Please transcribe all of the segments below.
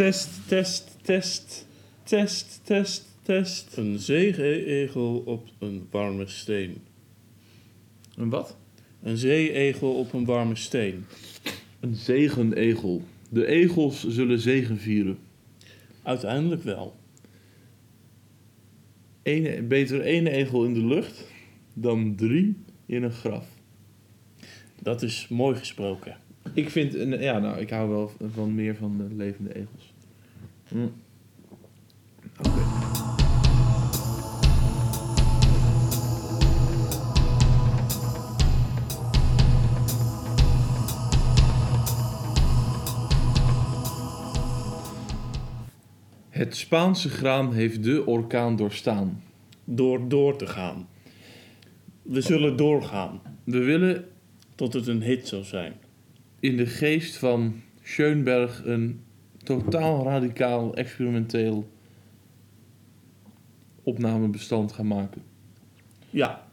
test, test, test, test, test, test. Een zeeegel op een warme steen. Een wat? Een zeeegel op een warme steen. Een zegenegel. De egels zullen zegen vieren. Uiteindelijk wel. Ene, beter één egel in de lucht dan drie in een graf. Dat is mooi gesproken. Ik vind, een, ja, nou, ik hou wel van meer van de levende egels. Hm. Het Spaanse graan heeft de orkaan doorstaan. Door door te gaan. We zullen doorgaan We willen tot het een hit zal zijn. In de geest van Schoenberg een totaal radicaal experimenteel opnamebestand gaan maken. Ja,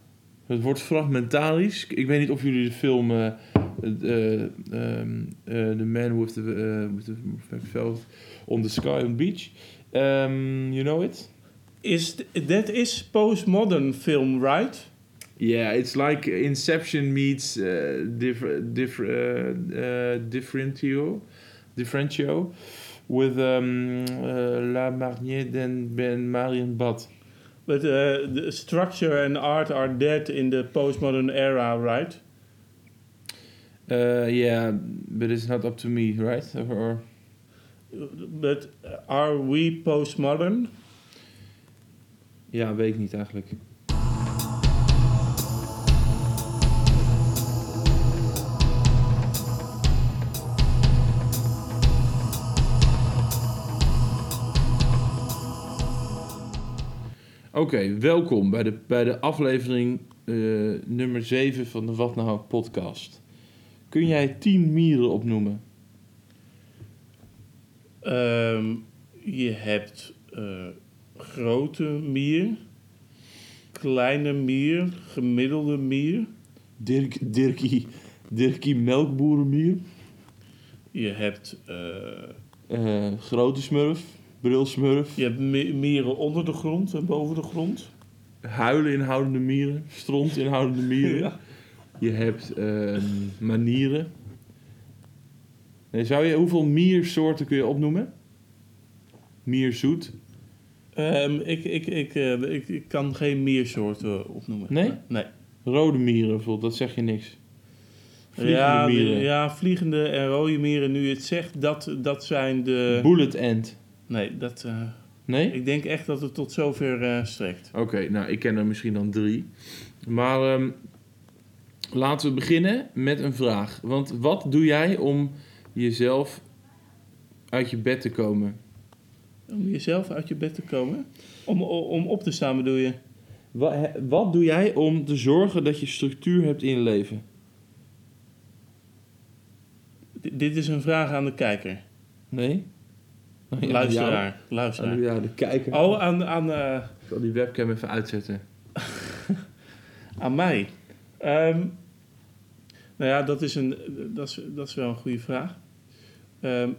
Het wordt fragmentarisch. Ik weet niet of jullie de film eh, The Man with the, with the Velvet on the Sky on the Beach. Ehm, you know it? is, that is postmodern film, right? Yeah, it's like Inception meets uh, diff- diff- uh, uh, Differentio, Differentio with um, uh, La Marnier den Ben Marion Bad. But uh, the structure and art are dead in the postmodern era, right? Uh, yeah, but it's not up to me, right? Or, or- But are we postmodern? ja, weet ik niet eigenlijk. Oké, welkom bij de, bij de aflevering eh, nummer 7 van de Wat Nou podcast. Kun jij 10 mieren opnoemen? Ehm, je hebt eh, grote mier, kleine mier, gemiddelde mier. Dirk, Dirkie, Dirkie melkboerenmier? Je hebt, eh, grote smurf, brilsmurf, je hebt mi- mieren onder de grond en boven de grond. huilen inhoudende mieren, stront inhoudende mieren. Ja. Je hebt ehm, manieren. Nee, zou je, hoeveel miersoorten kun je opnoemen? Mierzoet? Ehm, ik, ik, ik, eh, ik, ik kan geen miersoorten opnoemen. Nee? Nee. Rode mieren bijvoorbeeld, dat zeg je niks. Vliegende Ja, mieren. ja, vliegende en rode mieren, nu je het zegt, dat, dat zijn de... Bullet ant. Nee, dat, eh, Nee? ik denk echt dat het tot zover eh, strekt. Oké, nou, ik ken er misschien dan drie. Maar ehm, laten we beginnen met een vraag. Want wat doe jij om jezelf uit je bed te komen? Om jezelf uit je bed te komen? Om, om op te staan bedoel je? Wat, wat doe jij om te zorgen dat je structuur hebt in je leven? D- dit is een vraag aan de kijker. Nee? Oh, ja, luisteraar. Ja, luisteraar. ja, de kijker. Oh, aan, aan, eh, Ik zal die webcam even uitzetten. aan mij. Ehm, nou ja, dat is, een, dat, is, dat is wel een goede vraag. Ehm,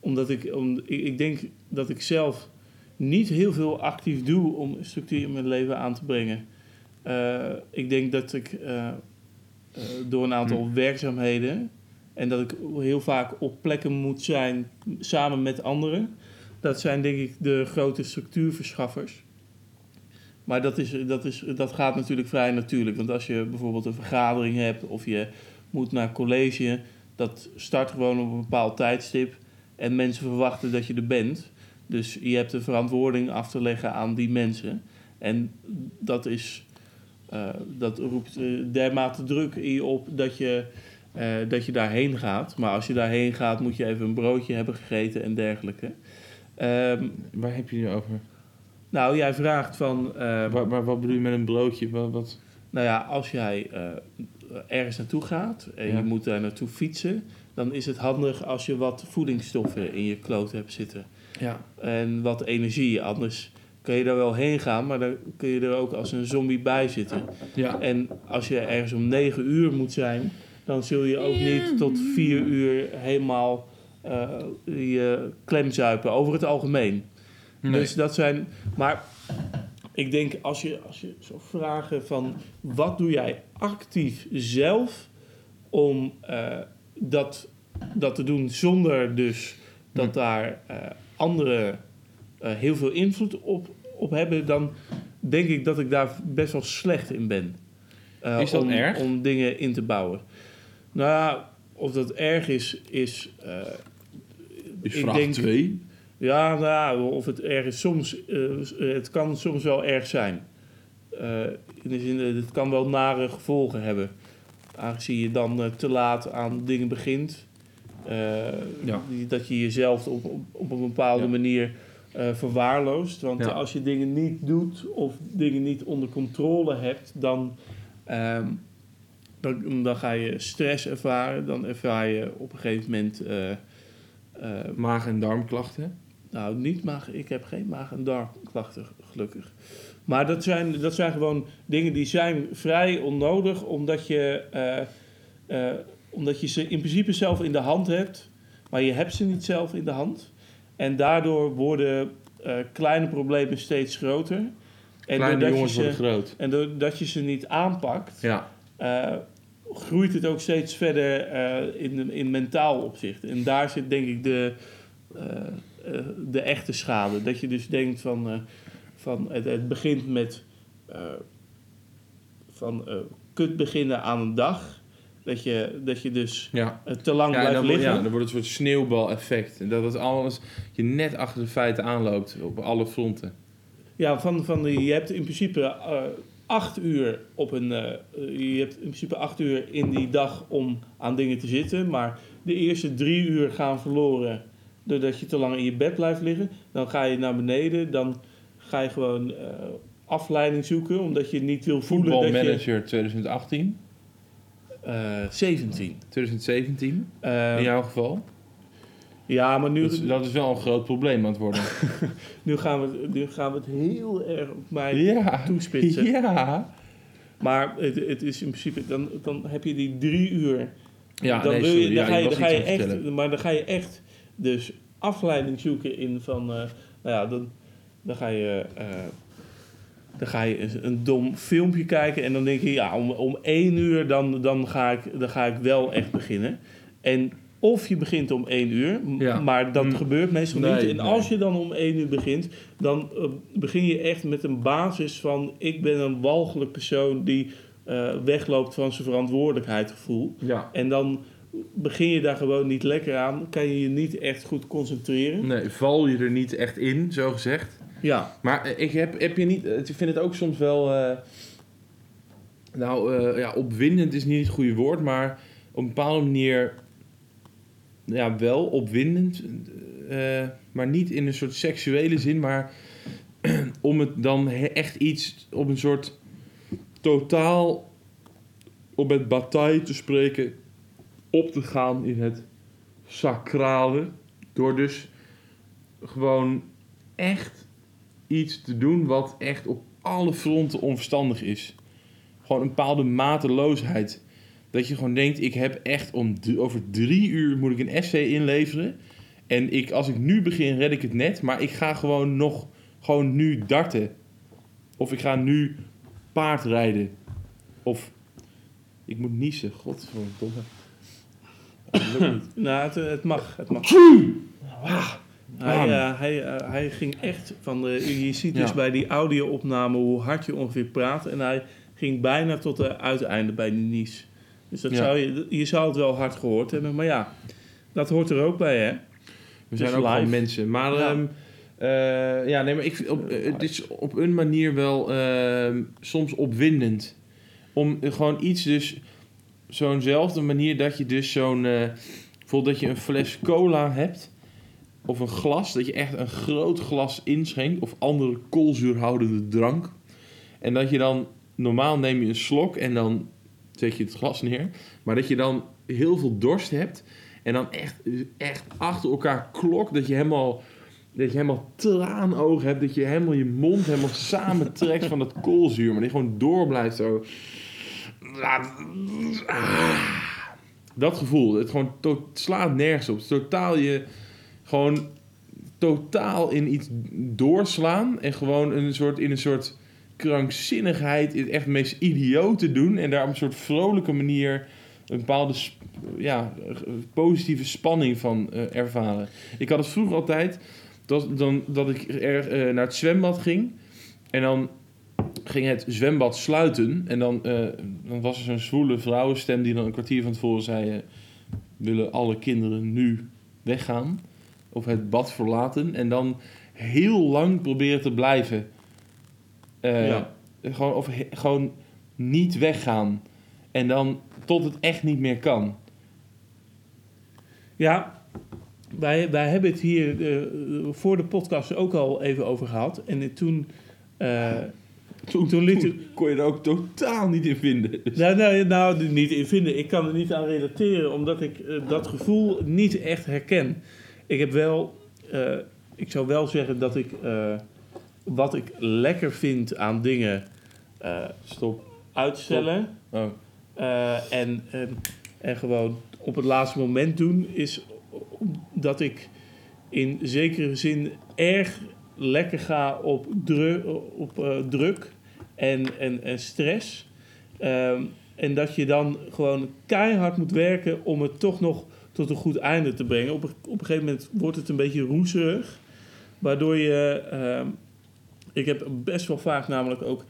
omdat ik, om, ik, ik denk dat ik zelf niet heel veel actief doe om structuur in mijn leven aan te brengen. Eh, ik denk dat ik eh, eh, door een aantal werkzaamheden en dat ik heel vaak op plekken moet zijn samen met anderen. Dat zijn denk ik de grote structuurverschaffers. Maar dat, is, dat, is, dat gaat natuurlijk vrij natuurlijk. Want als je bijvoorbeeld een vergadering hebt of je moet naar college, dat start gewoon op een bepaald tijdstip. En mensen verwachten dat je er bent. Dus je hebt de verantwoording af te leggen aan die mensen. En dat, is, eh, dat roept eh, dermate druk in je op dat je, eh, dat je daarheen gaat. Maar als je daarheen gaat, moet je even een broodje hebben gegeten en dergelijke. Ehm, Waar heb je het nu over? nou, jij vraagt van. eh, Waar, waar- wat bedoel je met een broodje? Wat, wat? nou ja, als jij eh, ergens naartoe gaat en Ja. je moet daar naartoe fietsen, dan is het handig als je wat voedingsstoffen in je kloot hebt zitten. Ja. En wat energie. Anders kun je daar wel heen gaan, maar dan kun je er ook als een zombie bij zitten. Ja. En als je ergens om 9 uur moet zijn, dan zul je ook niet tot 4 uur helemaal eh, die eh, klemzuipen over het algemeen. Nee. Dus dat zijn. Maar ik denk als je, als je zou vragen van wat doe jij actief zelf om eh, dat, dat te doen zonder dus dat Hm. daar eh, anderen eh, heel veel invloed op, op hebben, dan denk ik dat ik daar best wel slecht in ben. Eh, Is dat om, erg? Om dingen in te bouwen. Nou, of dat erg is, is. eh, Is ik vraag denk- 2. ja, nou, of het erg is, soms, eh, het kan soms wel erg zijn. Eh, in de zin, dat het kan wel nare gevolgen hebben. Aangezien je dan te laat aan dingen begint. Ja. Dat je jezelf op, op, op een bepaalde Ja. manier verwaarloost. Want Ja. als je dingen niet doet of dingen niet onder controle hebt, dan, ehm, dan, dan ga je stress ervaren. Dan ervaar je op een gegeven moment. eh, eh, Maag- en darmklachten. nou, niet maag. Ik heb geen maag- en darmklachten, gelukkig. Maar dat zijn, dat zijn gewoon dingen die zijn vrij onnodig, omdat je, eh, omdat je ze in principe zelf in de hand hebt, maar je hebt ze niet zelf in de hand. En daardoor worden kleine problemen steeds groter. En Kleine jongens ze, worden groot. En doordat je ze niet aanpakt, Ja. Groeit het ook steeds verder eh, in, in mentaal opzicht. En daar zit denk ik de, eh, eh, de echte schade. Dat je dus denkt van, van het, het begint met van kut beginnen aan een dag. Dat je, dat je dus Ja. te lang Ja, blijft dan, liggen. ja, dan wordt het een soort sneeuwbaleffect. En dat het alles, je net achter de feiten aanloopt op alle fronten. Ja, van, van je hebt in principe acht uur op een. eh, je hebt in principe acht uur in die dag om aan dingen te zitten. Maar de eerste drie uur gaan verloren doordat je te lang in je bed blijft liggen. Dan ga je naar beneden. Dan ga je gewoon eh, afleiding zoeken. Omdat je niet wil voelen dat je. Voetbalmanager 2018, eh 17. 2017 Eh, in jouw geval. Ja, maar nu, Dat is, dat is wel een groot probleem aan het worden. nu, gaan we, het- nu gaan we het heel erg op mij ja. toespitsen. Ja. Maar het, het is in principe, dan, dan heb je die drie uur. Ja, dan nee, wil je, dan Ja, ga je, dan ga je echt, maar dan ga je echt dus afleiding zoeken in van, eh, nou ja, dan, dan ga je, eh, dan ga je een, een dom filmpje kijken en dan denk je, ja, om, om één uur dan, dan, ga ik, dan ga ik wel echt beginnen. En of je begint om één uur, Ja. maar dat Mm. gebeurt meestal Nee, niet. En nee. als je dan om één uur begint, dan eh, begin je echt met een basis van, ik ben een walgelijk persoon die eh, wegloopt van zijn verantwoordelijkheidsgevoel. Ja. En dan begin je daar gewoon niet lekker aan. Kan je je niet echt goed concentreren. Nee, val je er niet echt in, zo gezegd. Ja, Maar eh, ik heb, heb je niet, ik vind het ook soms wel, nou ja, opwindend is niet het goede woord, maar op een bepaalde manier, ja, wel opwindend, eh, maar niet in een soort seksuele zin, maar om het dan echt iets op een soort totaal, om met bataille te spreken, op te gaan in het sacrale, door dus gewoon echt iets te doen wat echt op alle fronten onverstandig is. Gewoon een bepaalde mateloosheid. Dat je gewoon denkt, ik heb echt om over drie uur moet ik een essay inleveren. En ik, als ik nu begin, red ik het net. Maar ik ga gewoon nog, gewoon nu darten. Of ik ga nu paardrijden. Of, ik moet niezen, godverdomme. Nou, het, het mag. Het mag. Hij, Bam. eh, hij, eh, hij ging echt van de. Je ziet dus Ja. bij die audio-opname hoe hard je ongeveer praat. En hij ging bijna tot de uiteinde bij die nies. Dus dat Ja. zou je, je zou het wel hard gehoord hebben. Maar ja, dat hoort er ook bij, hè? We zijn is ook gewoon mensen. Maar Ja. ja, ja nee, maar ik, op, eh, het is op een manier wel ehm, soms opwindend. Om eh, gewoon iets dus... Zo'nzelfde manier dat je dus zo'n... eh, bijvoorbeeld dat je een fles cola hebt... Of een glas, dat je echt een groot glas inschenkt. Of andere koolzuurhoudende drank. En dat je dan... Normaal neem je een slok en dan zet je het glas neer. Maar dat je dan heel veel dorst hebt... En dan echt, echt achter elkaar klok. Dat je helemaal, dat je helemaal traanogen hebt. Dat je helemaal je mond helemaal samentrekt van dat koolzuur. Maar die gewoon door blijft zo. Dat gevoel, het gewoon slaat nergens op. Het totaal je, gewoon totaal in iets doorslaan en gewoon een soort, in een soort krankzinnigheid, in het echt meest idiote doen en daar op een soort vrolijke manier een bepaalde ja, positieve spanning van eh, ervaren. Ik had het vroeger altijd dat, dan, dat ik er, eh, naar het zwembad ging en dan ging het zwembad sluiten en dan, eh, dan was er zo'n zwoele vrouwenstem die dan een kwartier van tevoren zei: willen alle kinderen nu weggaan of het bad verlaten en dan heel lang proberen te blijven. Eh, Ja. gewoon, of gewoon niet weggaan. En dan tot het echt niet meer kan. Ja, wij, wij hebben het hier eh, voor de podcast ook al even over gehad. En toen, eh, Toen, toen liet toen kon je er ook totaal niet in vinden. Dus- Nou, nou, nou, niet in vinden. Ik kan er niet aan relateren, omdat ik dat gevoel niet echt herken. Ik heb wel, ik zou wel zeggen dat ik, wat ik lekker vind aan dingen eh, Stop. uitstellen Oh. eh, en, en, en gewoon op het laatste moment doen, is dat ik in zekere zin erg lekker ga op, dru op eh, druk en, en, en stress. Ehm, en dat je dan gewoon keihard moet werken om het toch nog tot een goed einde te brengen. Op een, op een gegeven moment wordt het een beetje roeserig. Waardoor je... ehm, ik heb best wel vaak namelijk ook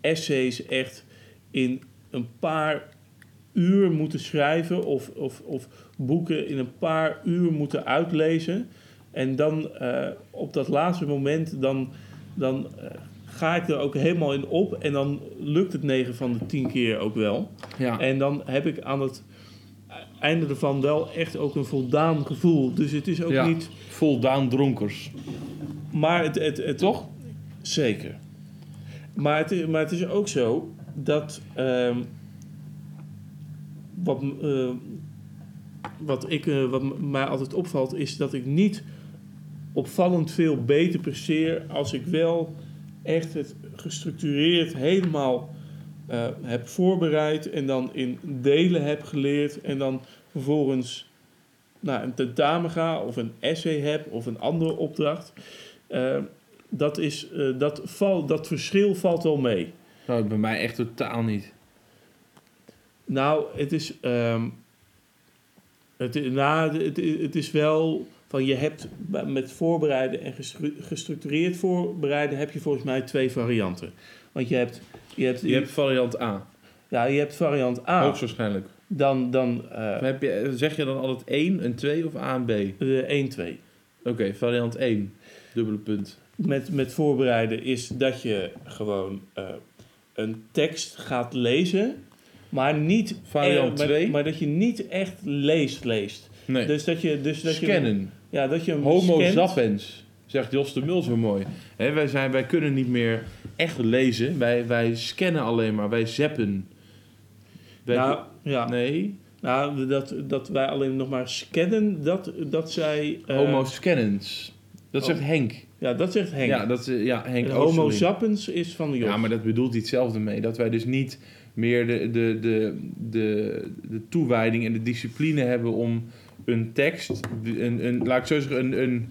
essays echt in een paar uur moeten schrijven... of, of, of boeken in een paar uur moeten uitlezen. En dan eh, op dat laatste moment... dan, dan eh, ga ik er ook helemaal in op. En dan lukt het 9 van de 10 keer ook wel. Ja. En dan heb ik aan het einde ervan wel echt ook een voldaan gevoel. Dus het is ook Ja. niet... Voldaan dronkers. Maar het, het, het, Toch? Zeker. Maar het, maar het is ook zo dat... ehm, wat, m- eh, wat, ik, eh, wat mij altijd opvalt, is dat ik niet opvallend veel beter presteer als ik wel echt het gestructureerd helemaal eh, heb voorbereid en dan in delen heb geleerd en dan vervolgens naar een tentamen ga of een essay heb of een andere opdracht. Eh, dat, is, eh, dat, val, dat verschil valt wel mee. Nou, bij mij echt totaal niet. Nou, het is. ehm, het, nou, het, het is wel van je hebt met voorbereiden en gestru- gestructureerd voorbereiden heb je volgens mij twee varianten. Want je hebt, je hebt, Je hebt variant A. ja, je hebt variant A. Hoogstwaarschijnlijk. Dan, dan eh, Heb je, zeg je dan altijd 1, een 2 of A en B? de 1, 2. Oké, variant 1. Dubbele punt. Met, met voorbereiden is dat je gewoon eh, een tekst gaat lezen, maar niet. Variant eh, maar- twee? Maar, dat je niet echt leest, leest. Nee. Dus dat je. Dus dat Je, Scannen. ja, dat je hem Homo scant. sapiens, zegt Jos de Mul zo mooi. Hè, wij, zijn, wij kunnen niet meer echt lezen. Wij, wij scannen alleen maar. Wij zappen. Wij- Nou, ja. nee, Nou, dat, dat wij alleen nog maar scannen, dat, dat zij... eh, homo scannens. Dat oh. zegt Henk. Ja, dat zegt Henk. Ja, dat, is, ja, Henk En homo Oosterling. sapiens is van Jos. Ja, maar dat bedoelt hij hetzelfde mee. Dat wij dus niet meer de, de, de, de, de toewijding en de discipline hebben om een tekst, een, een, laat ik zo zeggen, een, een,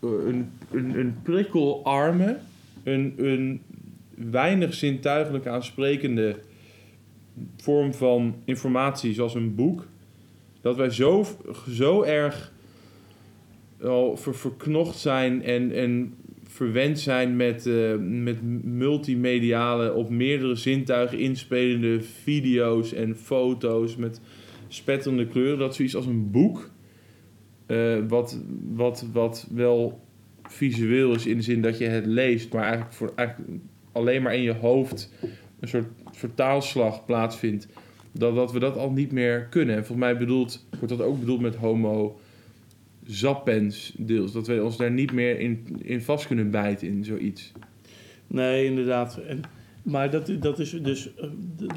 een, een, een prikkelarme, een, een weinig zintuigelijk aansprekende vorm van informatie, zoals een boek, dat wij zo, zo erg al ver, verknocht zijn en, en verwend zijn met, eh, met multimediale, op meerdere zintuigen inspelende video's en foto's met spetterende kleuren. Dat zoiets als een boek, eh, wat, wat, wat wel visueel is in de zin dat je het leest, maar eigenlijk, voor, eigenlijk alleen maar in je hoofd een soort vertaalslag plaatsvindt. Dat, dat we dat al niet meer kunnen. En volgens mij bedoelt, wordt dat ook bedoeld met homo sapiens deels. Dat wij ons daar niet meer in, in vast kunnen bijten in zoiets. Nee, inderdaad. En, maar dat, dat is dus... eh,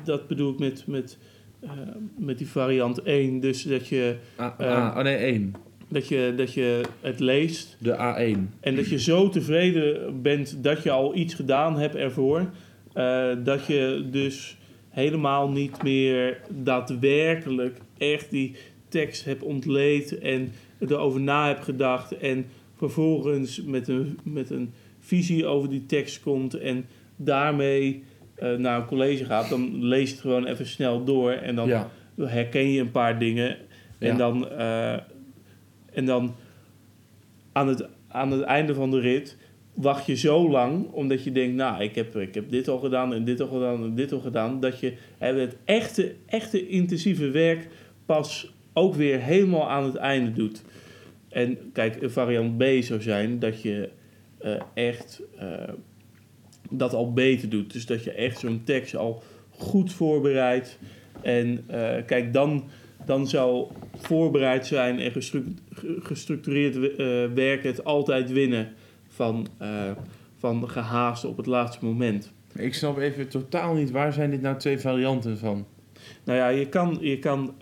dat bedoel ik met, met, eh, met die variant 1. Dus dat je, A, Ehm. A, oh nee, 1. dat, je, dat je het leest... De A1. En dat je zo tevreden bent dat je al iets gedaan hebt ervoor. dat je dus helemaal niet meer daadwerkelijk echt die tekst heb ontleed en erover na heb gedacht en vervolgens met een, met een visie over die tekst komt en daarmee eh, naar een college gaat, dan lees je het gewoon even snel door en dan ja. herken je een paar dingen. En, Ja. dan, eh, en dan aan het, aan het einde van de rit wacht je zo lang, omdat je denkt, nou, ik heb, ik heb dit al gedaan en dit al gedaan en dit al gedaan, dat je het echte, echte intensieve werk pas ook weer helemaal aan het einde doet. En kijk, een variant B zou zijn dat je eh, echt eh, dat al beter doet. Dus dat je echt zo'n tekst al goed voorbereidt. En eh, kijk, dan, dan zou voorbereid zijn en gestru- ge- gestructureerd werken het altijd winnen van, van gehaast op het laatste moment. Ik snap even totaal niet, waar zijn dit nou twee varianten van? Nou ja, je kan, je kan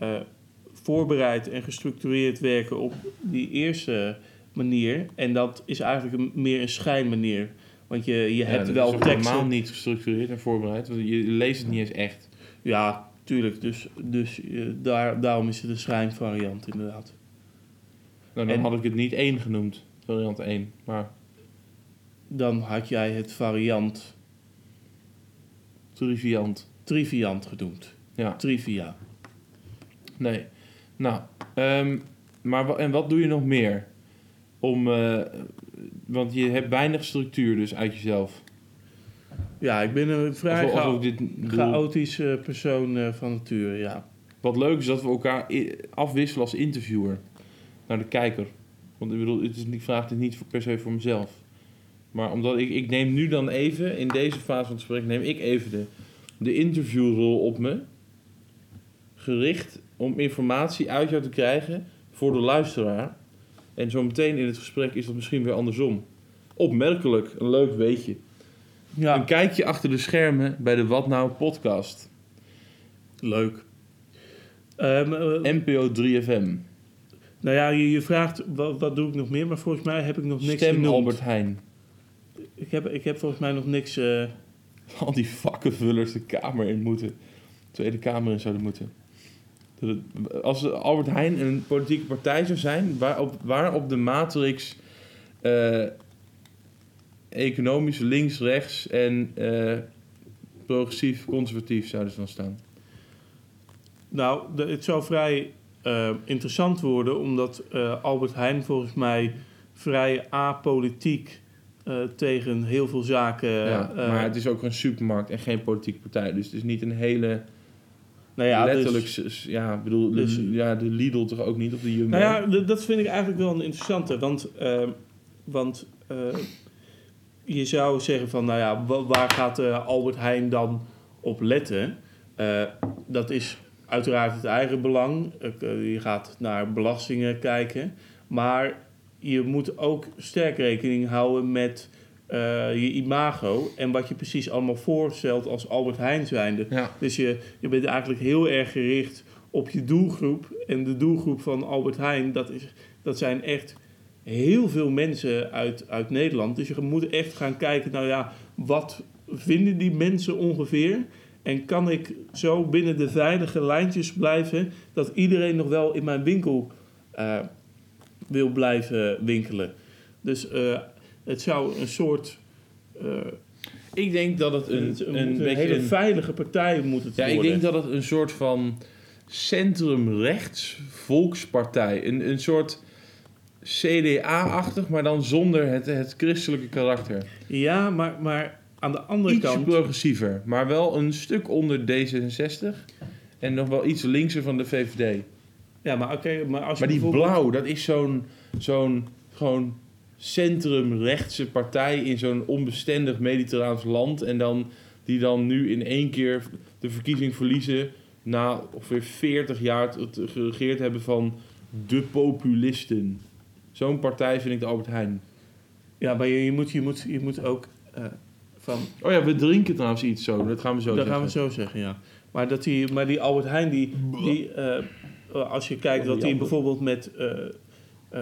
voorbereid en gestructureerd werken op die eerste manier. En dat is eigenlijk een, meer een schijnmanier. Want je, je Ja, hebt wel teksten. helemaal niet gestructureerd en voorbereid, want je leest het niet eens echt. Ja, tuurlijk. Dus, dus eh, daar, daarom is het een schijnvariant inderdaad. Nou, dan En- had ik het niet één genoemd, variant 1. Maar Dan had jij het variant triviant. triviant genoemd. Ja, Trivia. nee. Nou, ehm, maar en wat doe je nog meer? Om, eh, want je hebt weinig structuur dus uit jezelf. Ja, ik ben een vrij Alsof- alsof dit chaotische persoon eh, van nature, ja. Wat leuk is dat we elkaar afwisselen als interviewer naar de kijker. Want ik bedoel, het is, ik vraag dit niet voor- per se voor mezelf. Maar omdat ik, ik neem nu dan even, in deze fase van het gesprek, neem ik even de, de interviewrol op me. Gericht om informatie uit jou te krijgen voor de luisteraar. En zo meteen in het gesprek is dat misschien weer andersom. Opmerkelijk, een leuk weetje. Ja, Een kijkje achter de schermen bij de Wat Nou podcast. leuk. Ehm, eh, NPO 3FM. nou ja, je, je vraagt wat, wat doe ik nog meer, maar volgens mij heb ik nog niks Stem genoemd. Albert Heijn. Ik, heb, ik heb volgens mij nog niks... eh, al die vakkenvullers de Kamer in moeten. Tweede Kamer in zouden moeten. Als Albert Heijn een politieke partij zou zijn, waarop, waarop de matrix eh, economisch links, rechts en eh, progressief, conservatief zouden ze dan staan. Nou, de- het zou vrij eh, interessant worden, omdat Albert Heijn volgens mij vrij apolitiek tegen heel veel zaken. ja, maar het is ook een supermarkt en geen politieke partij. Dus het is niet een hele nou ja, letterlijk... dus- ja, bedoel, de- dus- ja, de Lidl toch ook niet, of de Jumbo. nou ja, dat vind ik eigenlijk wel een interessante. Want, eh, want eh, je zou zeggen van, nou ja, wa- waar gaat eh, Albert Heijn dan op letten? Eh, dat is uiteraard het eigen belang. Je gaat naar belastingen kijken. Maar je moet ook sterk rekening houden met je imago en wat je precies allemaal voorstelt als Albert Heijn zijnde. Ja. Dus je, je bent eigenlijk heel erg gericht op je doelgroep. En de doelgroep van Albert Heijn, dat, is, dat zijn echt heel veel mensen uit, uit Nederland. Dus je moet echt gaan kijken, nou ja, wat vinden die mensen ongeveer? En kan ik zo binnen de veilige lijntjes blijven dat iedereen nog wel in mijn winkel eh, wil blijven winkelen? Dus eh, het zou een soort. eh, Ik denk dat het een, een, een, beetje hele een- veilige partij moet het Ja, ik worden. denk dat het een soort van centrumrechts volkspartij. Een, een soort CDA-achtig, maar dan zonder het, het christelijke karakter. Ja, maar, maar aan de andere Iets kant. progressiever, maar wel een stuk onder D66. En nog wel iets linkser van de VVD. Ja, maar oké, maar als je Maar die bijvoorbeeld- blauw, dat is zo'n zo'n gewoon centrumrechtse partij in zo'n onbestendig mediterraans land. En dan, die dan nu in één keer de verkiezing verliezen na ongeveer 40 jaar het geregeerd hebben van de populisten. Zo'n partij vind ik de Albert Heijn. Ja, maar je, je, moet, je, moet, je moet ook eh, van. Oh ja, we drinken trouwens iets zo. Dat gaan we zo dat zeggen. gaan we zo zeggen, ja. Maar, dat die, maar die Albert Heijn, die, die, eh, als je kijkt Oh, wat hij bijvoorbeeld met eh,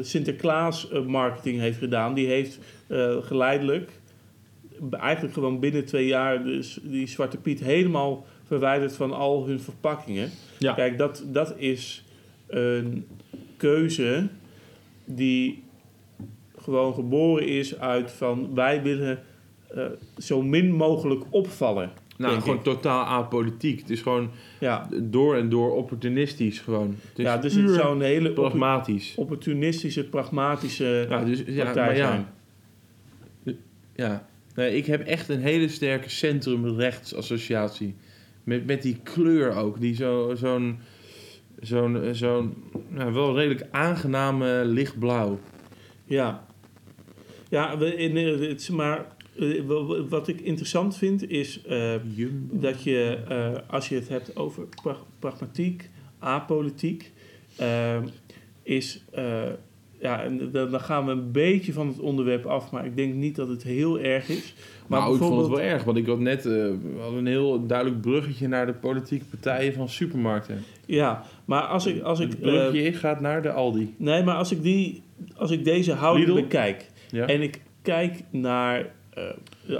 Sinterklaas eh, marketing heeft gedaan, die heeft eh, geleidelijk eigenlijk gewoon binnen twee jaar dus die Zwarte Piet helemaal verwijderd van al hun verpakkingen. Ja. Kijk, dat, dat is een keuze die gewoon geboren is uit van wij willen eh, zo min mogelijk opvallen. Nou, gewoon ik. totaal apolitiek. Het is gewoon Ja, door en door opportunistisch gewoon. Het is ja dus het zou een hele pragmatisch. opportunistische, pragmatische Ja, dus, ja, partij ja. Ja, nee, ik heb echt een hele sterke centrumrechtsassociatie. Met, met die kleur ook, die zo, zo'n, zo'n, zo'n nou, wel redelijk aangename lichtblauw. Ja, ja we- in, eh, het maar eh, wa- wa- wat ik interessant vind is eh, dat je, eh, als je het hebt over pra- pragmatiek, apolitiek, eh, is, ja, en dan, gaan we een beetje van het onderwerp af, maar ik denk niet dat het heel erg is. Maar nou, ik vond het wel erg, want ik had net we hadden een heel duidelijk bruggetje naar de politieke partijen van supermarkten. Ja, maar als ik, als ik, het bruggetje gaat naar de Aldi. nee, maar als ik, die, als ik deze houding Lidl? bekijk, Ja? En ik kijk naar,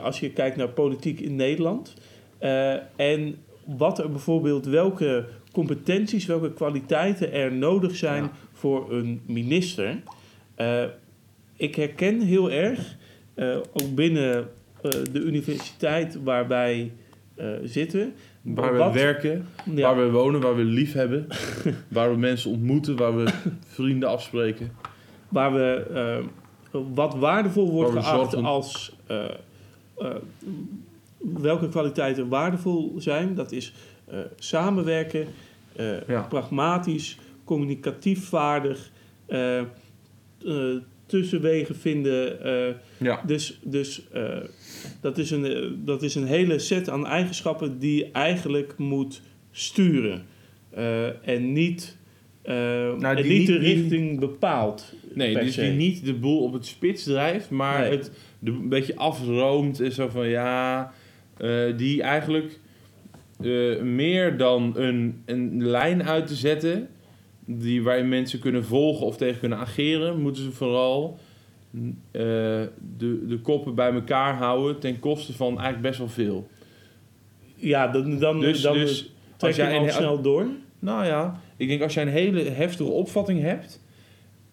als je kijkt naar politiek in Nederland. eh, en wat er bijvoorbeeld, welke competenties, welke kwaliteiten er nodig zijn Ja. voor een minister. Eh, ik herken heel erg, eh, ook binnen eh, de universiteit waar wij eh, zitten. waar we wat- werken, Ja, waar we wonen, waar we lief hebben, waar we mensen ontmoeten, waar we vrienden afspreken. waar we eh, wat waardevol wordt Waar geacht als eh, eh, welke kwaliteiten waardevol zijn. Dat is eh, samenwerken, eh, Ja. pragmatisch, communicatief vaardig, eh, eh, tussenwegen vinden. eh, Ja. dus dus eh, dat, is een, eh, dat is een hele set aan eigenschappen die je eigenlijk moet sturen. Eh, en niet, eh, en Nou, die niet de richting bepaalt. Nee, dus se. die niet de boel op het spits drijft, maar Nee. het de, een beetje afroomt en zo van ja, eh, die eigenlijk eh, meer dan een, een lijn uit te zetten, die, waarin mensen kunnen volgen of tegen kunnen ageren, moeten ze vooral eh, de, de koppen bij elkaar houden ten koste van eigenlijk best wel veel. Ja, dan, dan, Dus, dan dus trek als je jij al een, snel door. Nou ja, ik denk als jij een hele heftige opvatting hebt,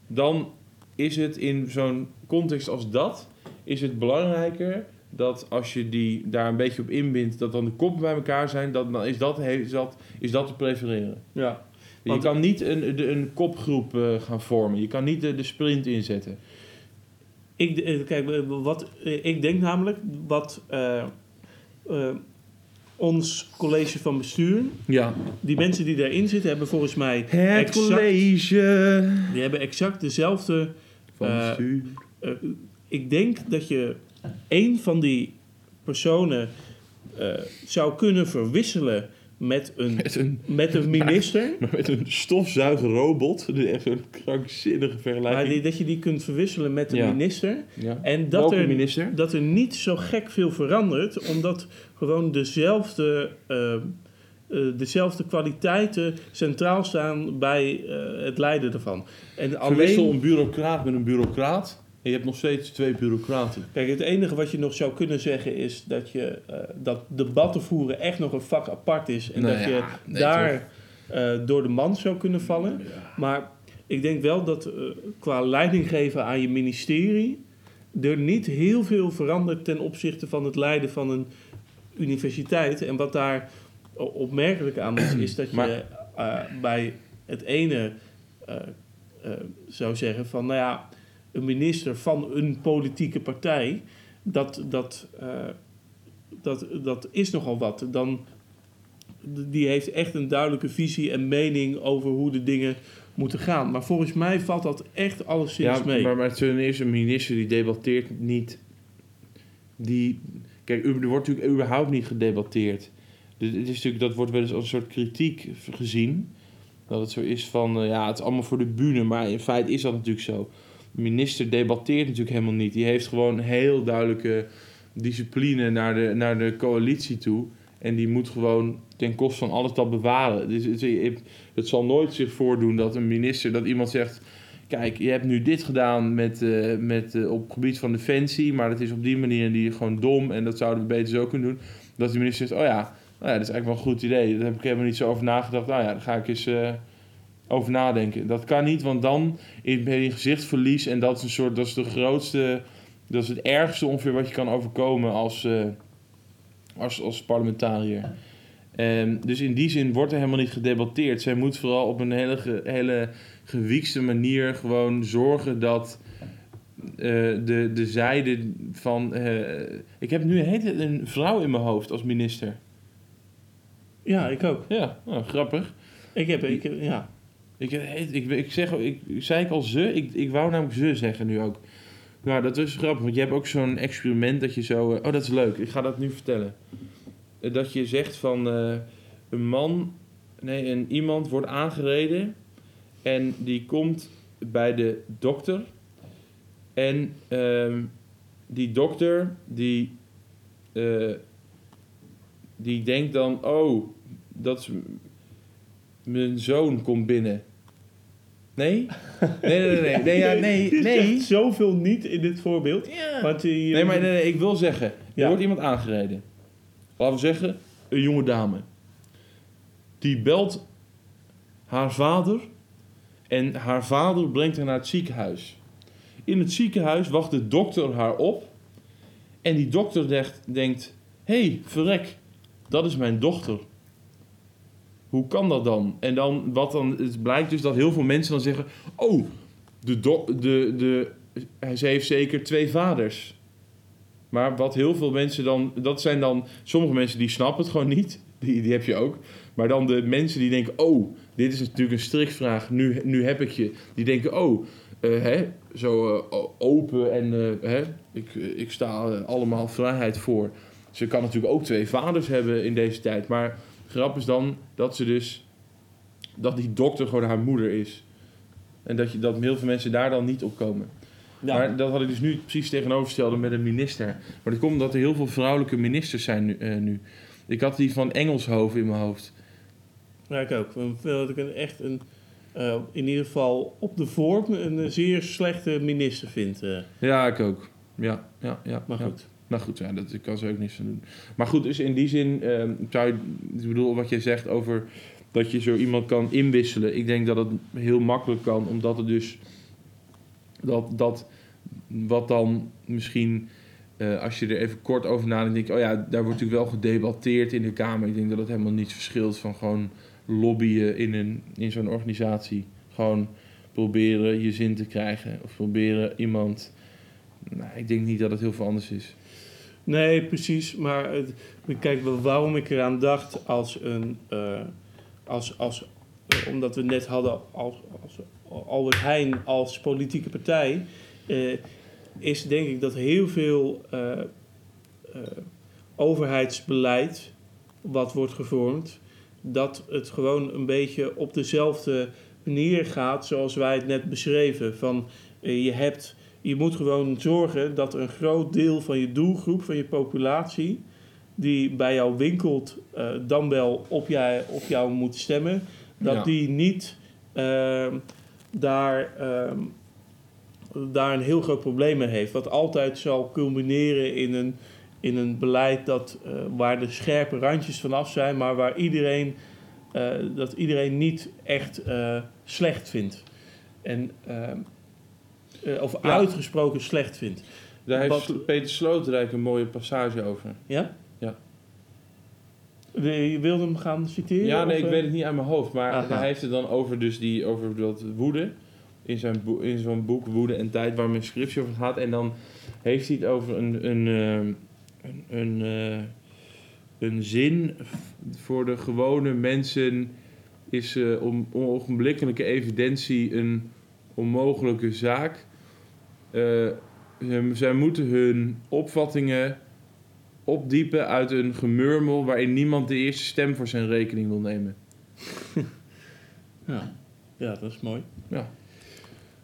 dan is het in zo'n context als dat, is het belangrijker dat als je die daar een beetje op inbindt, dat dan de koppen bij elkaar zijn, dat, dan is dat, is, dat, is dat te prefereren. Ja. Je kan niet een, de- een kopgroep eh, gaan vormen. Je kan niet de, de sprint inzetten. Ik, eh, kijk, eh, wat, ik denk namelijk wat ons college van bestuur, Ja. die mensen die daarin zitten, hebben volgens mij Het exact, college die hebben exact dezelfde. van Eh, bestuur. eh, ik denk dat je één van die personen eh, zou kunnen verwisselen met een, Met een, met een minister. maar met een stofzuigerrobot. Echt zo'n krankzinnige Maar vergelijking. die, dat je die kunt verwisselen met een Ja. minister. ja. En dat Welke er, minister? dat er niet zo gek veel verandert, omdat gewoon dezelfde, eh, eh, dezelfde kwaliteiten centraal staan bij eh, het leiden ervan. En Verwissel alleen, een bureaucraat met een bureaucraat. En je hebt nog steeds twee bureaucraten. kijk, het enige wat je nog zou kunnen zeggen is dat, je, eh, dat debatten voeren echt nog een vak apart is. En Nou dat ja, je nee, daar eh, door de man zou kunnen vallen. Maar ik denk wel dat eh, qua leiding geven aan je ministerie er niet heel veel verandert ten opzichte van het leiden van een universiteit. En wat daar opmerkelijk aan is, is dat je Maar- eh, bij het ene eh, eh, zou zeggen van, nou ja, een minister van een politieke partij, dat, dat, eh, dat, dat is nogal wat. Dan, die heeft echt een duidelijke visie en mening over hoe de dingen moeten gaan. Maar volgens mij valt dat echt alleszins Ja, mee. maar, maar ten eerste, een minister die debatteert niet. Die, kijk, er wordt natuurlijk überhaupt niet gedebatteerd. Dus het is natuurlijk, dat wordt wel eens als een soort kritiek gezien. Dat het zo is van, eh, ja, het is allemaal voor de bühne. Maar in feite is dat natuurlijk zo. Minister debatteert natuurlijk helemaal niet. Die heeft gewoon heel duidelijke discipline naar de, naar de coalitie toe. En die moet gewoon ten koste van alles dat bewaren. Dus het, zal nooit zich voordoen dat een minister, dat iemand zegt... kijk, je hebt nu dit gedaan met, eh, met, eh, op het gebied van defensie, maar dat is op die manier die gewoon dom en dat zouden we beter zo kunnen doen. Dat de minister zegt, oh ja, nou ja, dat is eigenlijk wel een goed idee. Daar heb ik helemaal niet zo over nagedacht. Nou ja, daar ga ik eens eh, over nadenken. Dat kan niet, want dan ben je gezichtsverlies en dat is een soort, dat is de grootste, dat is het ergste ongeveer wat je kan overkomen als, eh, als, als parlementariër. Ehm, dus in die zin wordt er helemaal niet gedebatteerd. Zij moet vooral op een hele, ge- hele gewiekste manier gewoon zorgen dat eh, de, de zijde van. eh, ik heb nu een, hele, een vrouw in mijn hoofd als minister. Ja, ik ook. Ja, nou, grappig. Ik heb, ik, heb- ja. Ik, heet- ik, ik, zeg, ik, zei ik al ze? Ik, ik wou namelijk ze zeggen nu ook. Nou, dat is grappig, want je hebt ook zo'n experiment dat je zo... eh, oh, dat is leuk. Ik ga dat nu vertellen. Eh, Dat je zegt van eh, een man... Nee, een iemand wordt aangereden en die komt bij de dokter. En ehm, die dokter, die, eh, die denkt dan... Oh, dat is mijn zoon komt binnen. Nee? Nee, nee, nee. Nee, nee, ja, nee, zoveel niet in dit voorbeeld. Want die, Nee, maar nee, nee, ik wil zeggen, er Ja. wordt iemand aangereden. Laten we zeggen, een jonge dame. Die belt haar vader en haar vader brengt haar naar het ziekenhuis. In het ziekenhuis wacht de dokter haar op en die dokter denkt, denkt hé, hey, verrek, dat is mijn dochter. Hoe kan dat dan? En dan, wat dan, het blijkt dus dat heel veel mensen dan zeggen, oh, de, do, de, de, ze heeft zeker twee vaders. Maar wat heel veel mensen dan... Dat zijn dan... Sommige mensen die snappen het gewoon niet. Die, die heb je ook. Maar dan de mensen die denken... Oh, dit is natuurlijk een strikvraag. Nu, nu heb ik je. Die denken... Oh, eh, hè, zo eh, open en... eh, hè, ik, ik sta allemaal vrijheid voor. Ze kan natuurlijk ook twee vaders hebben in deze tijd. Maar grap is dan dat ze dus... Dat die dokter gewoon haar moeder is. En dat, je, dat heel veel mensen daar dan niet op komen. Ja. Maar dat had ik dus nu precies tegenovergestelde met een minister. Maar dat komt omdat er heel veel vrouwelijke ministers zijn nu. eh, nu. Ik had die van Engelshoven in mijn hoofd. Ja, ik ook. Dat ik een, echt een, eh, in ieder geval op de vorm, een zeer slechte minister vind. eh. Ja, ik ook. Ja, ja, ja. maar ja. Nou goed, ja, dat kan ze ook niks aan doen. Maar goed, dus in die zin ehm, zou je, ik bedoel wat je zegt over dat je zo iemand kan inwisselen. Ik denk dat het heel makkelijk kan, omdat het dus dat, dat wat dan misschien, eh, als je er even kort over nadenkt, oh ja, daar wordt natuurlijk wel gedebatteerd in de Kamer. Ik denk dat het helemaal niets verschilt van gewoon lobbyen in, een, in zo'n organisatie. Gewoon proberen je zin te krijgen of proberen iemand. Nou, ik denk niet dat het heel veel anders is. Nee, precies. Maar het- kijk, waarom ik eraan dacht als een. eh, als, als, eh, omdat we net hadden als, als Albert Heijn als politieke partij. eh, is denk ik dat heel veel overheidsbeleid. wat wordt gevormd. dat het gewoon een beetje op dezelfde manier gaat. zoals wij het net beschreven. Van je hebt je moet gewoon zorgen dat een groot deel van je doelgroep, van je populatie, die bij jou winkelt, eh, dan wel op, jij, op jou moet stemmen, dat Ja. die niet ehm, daar, ehm, daar een heel groot probleem mee heeft. Wat altijd zal culmineren in een, in een beleid dat, eh, waar de scherpe randjes vanaf zijn, maar waar iedereen, eh, dat iedereen niet echt slecht vindt. En, ehm, eh, of Ja. uitgesproken slecht vindt. Daar heeft Peter Sloterdijk een mooie passage over. Ja? Ja. Je wilde hem gaan citeren? Ja, nee, of, ik eh? weet het niet uit mijn hoofd. Maar Aha. hij heeft het dan over, dus die, over dat woede. In, zijn in zo'n boek Woede en Tijd, waar mijn scriptie over gaat. En dan heeft hij het over een, een, ehm, een, een, eh, een zin voor de gewone mensen is eh, om ogenblikkelijke evidentie een onmogelijke zaak. Eh, ze- zij moeten hun opvattingen opdiepen uit een gemurmel waarin niemand de eerste stem voor zijn rekening wil nemen. Ja. ja, dat is mooi. Ja.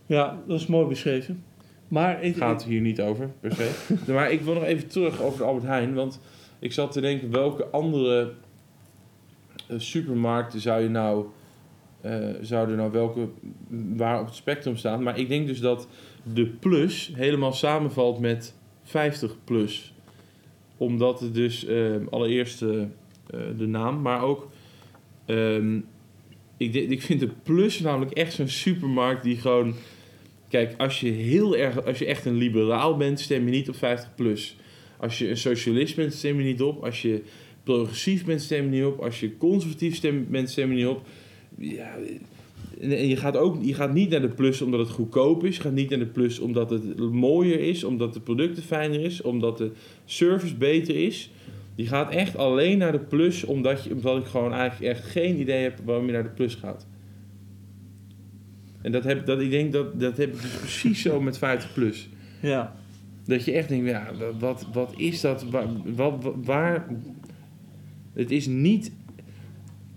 Ja, dat is mooi beschreven. Maar ik, Gaat hier niet over, per se. maar ik wil nog even terug over Albert Heijn. Want ik zat te denken, welke andere eh, supermarkten zou je nou eh, zouden nou welke waar op het spectrum staan. Maar ik denk dus dat de plus helemaal samenvalt met 50 plus. Omdat het dus eh, allereerst eh, de naam, maar ook... ehm, ik, ik vind de plus namelijk echt zo'n supermarkt die gewoon... Kijk, als je heel erg, als je echt een liberaal bent, stem je niet op 50 plus. Als je een socialist bent, stem je niet op. Als je progressief bent, stem je niet op. Als je conservatief bent, stem je niet op. Ja, en je gaat, ook, je gaat niet naar de plus omdat het goedkoop is. Je gaat niet naar de plus omdat het mooier is. Omdat de producten fijner is. Omdat de service beter is. Je gaat echt alleen naar de plus omdat, je, omdat ik gewoon eigenlijk echt geen idee heb waarom je naar de plus gaat. En dat heb, dat, ik denk dat, dat heb ik dus precies zo met 50 plus. Ja. Dat je echt denkt, ja, wat, wat is dat? Waar, wat- waar... Het is niet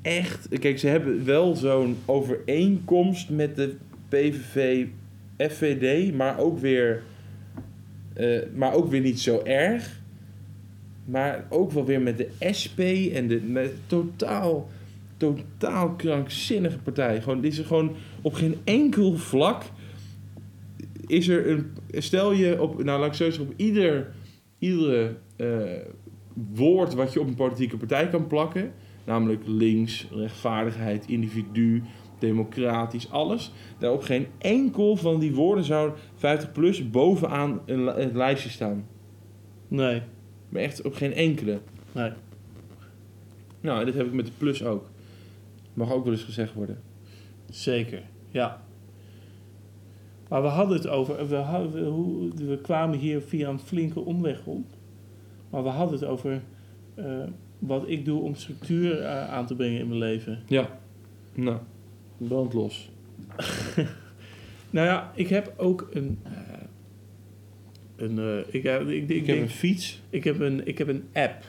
echt... Kijk, ze hebben wel zo'n overeenkomst met de PVV, FVD, maar ook weer... eh, maar ook weer niet zo erg. Maar ook wel weer met de SP en de met totaal, totaal krankzinnige partij. Gewoon, is er gewoon op geen enkel vlak is er een. Stel je op. Nou, laat ik zo zeggen, op ieder. Iedere eh, woord wat je op een politieke partij kan plakken. Namelijk links, rechtvaardigheid, individu, democratisch, alles. Daar op geen enkel van die woorden zou 50 plus bovenaan een, het lijstje staan. Nee. Maar echt op geen enkele. Nee. Nou, en dit heb ik met de plus ook. Mag ook wel eens gezegd worden. Zeker. Ja. Maar we hadden het over. We, hadden, we- hoe, we kwamen hier via een flinke omweg om. Maar we hadden het over. eh, wat ik doe om structuur eh, aan te brengen in mijn leven. Ja. Nou, brand los. Nou ja, ik heb ook een. eh, een eh, ik, ik, ik, Ik heb een fiets. ik, heb een, ik heb een app.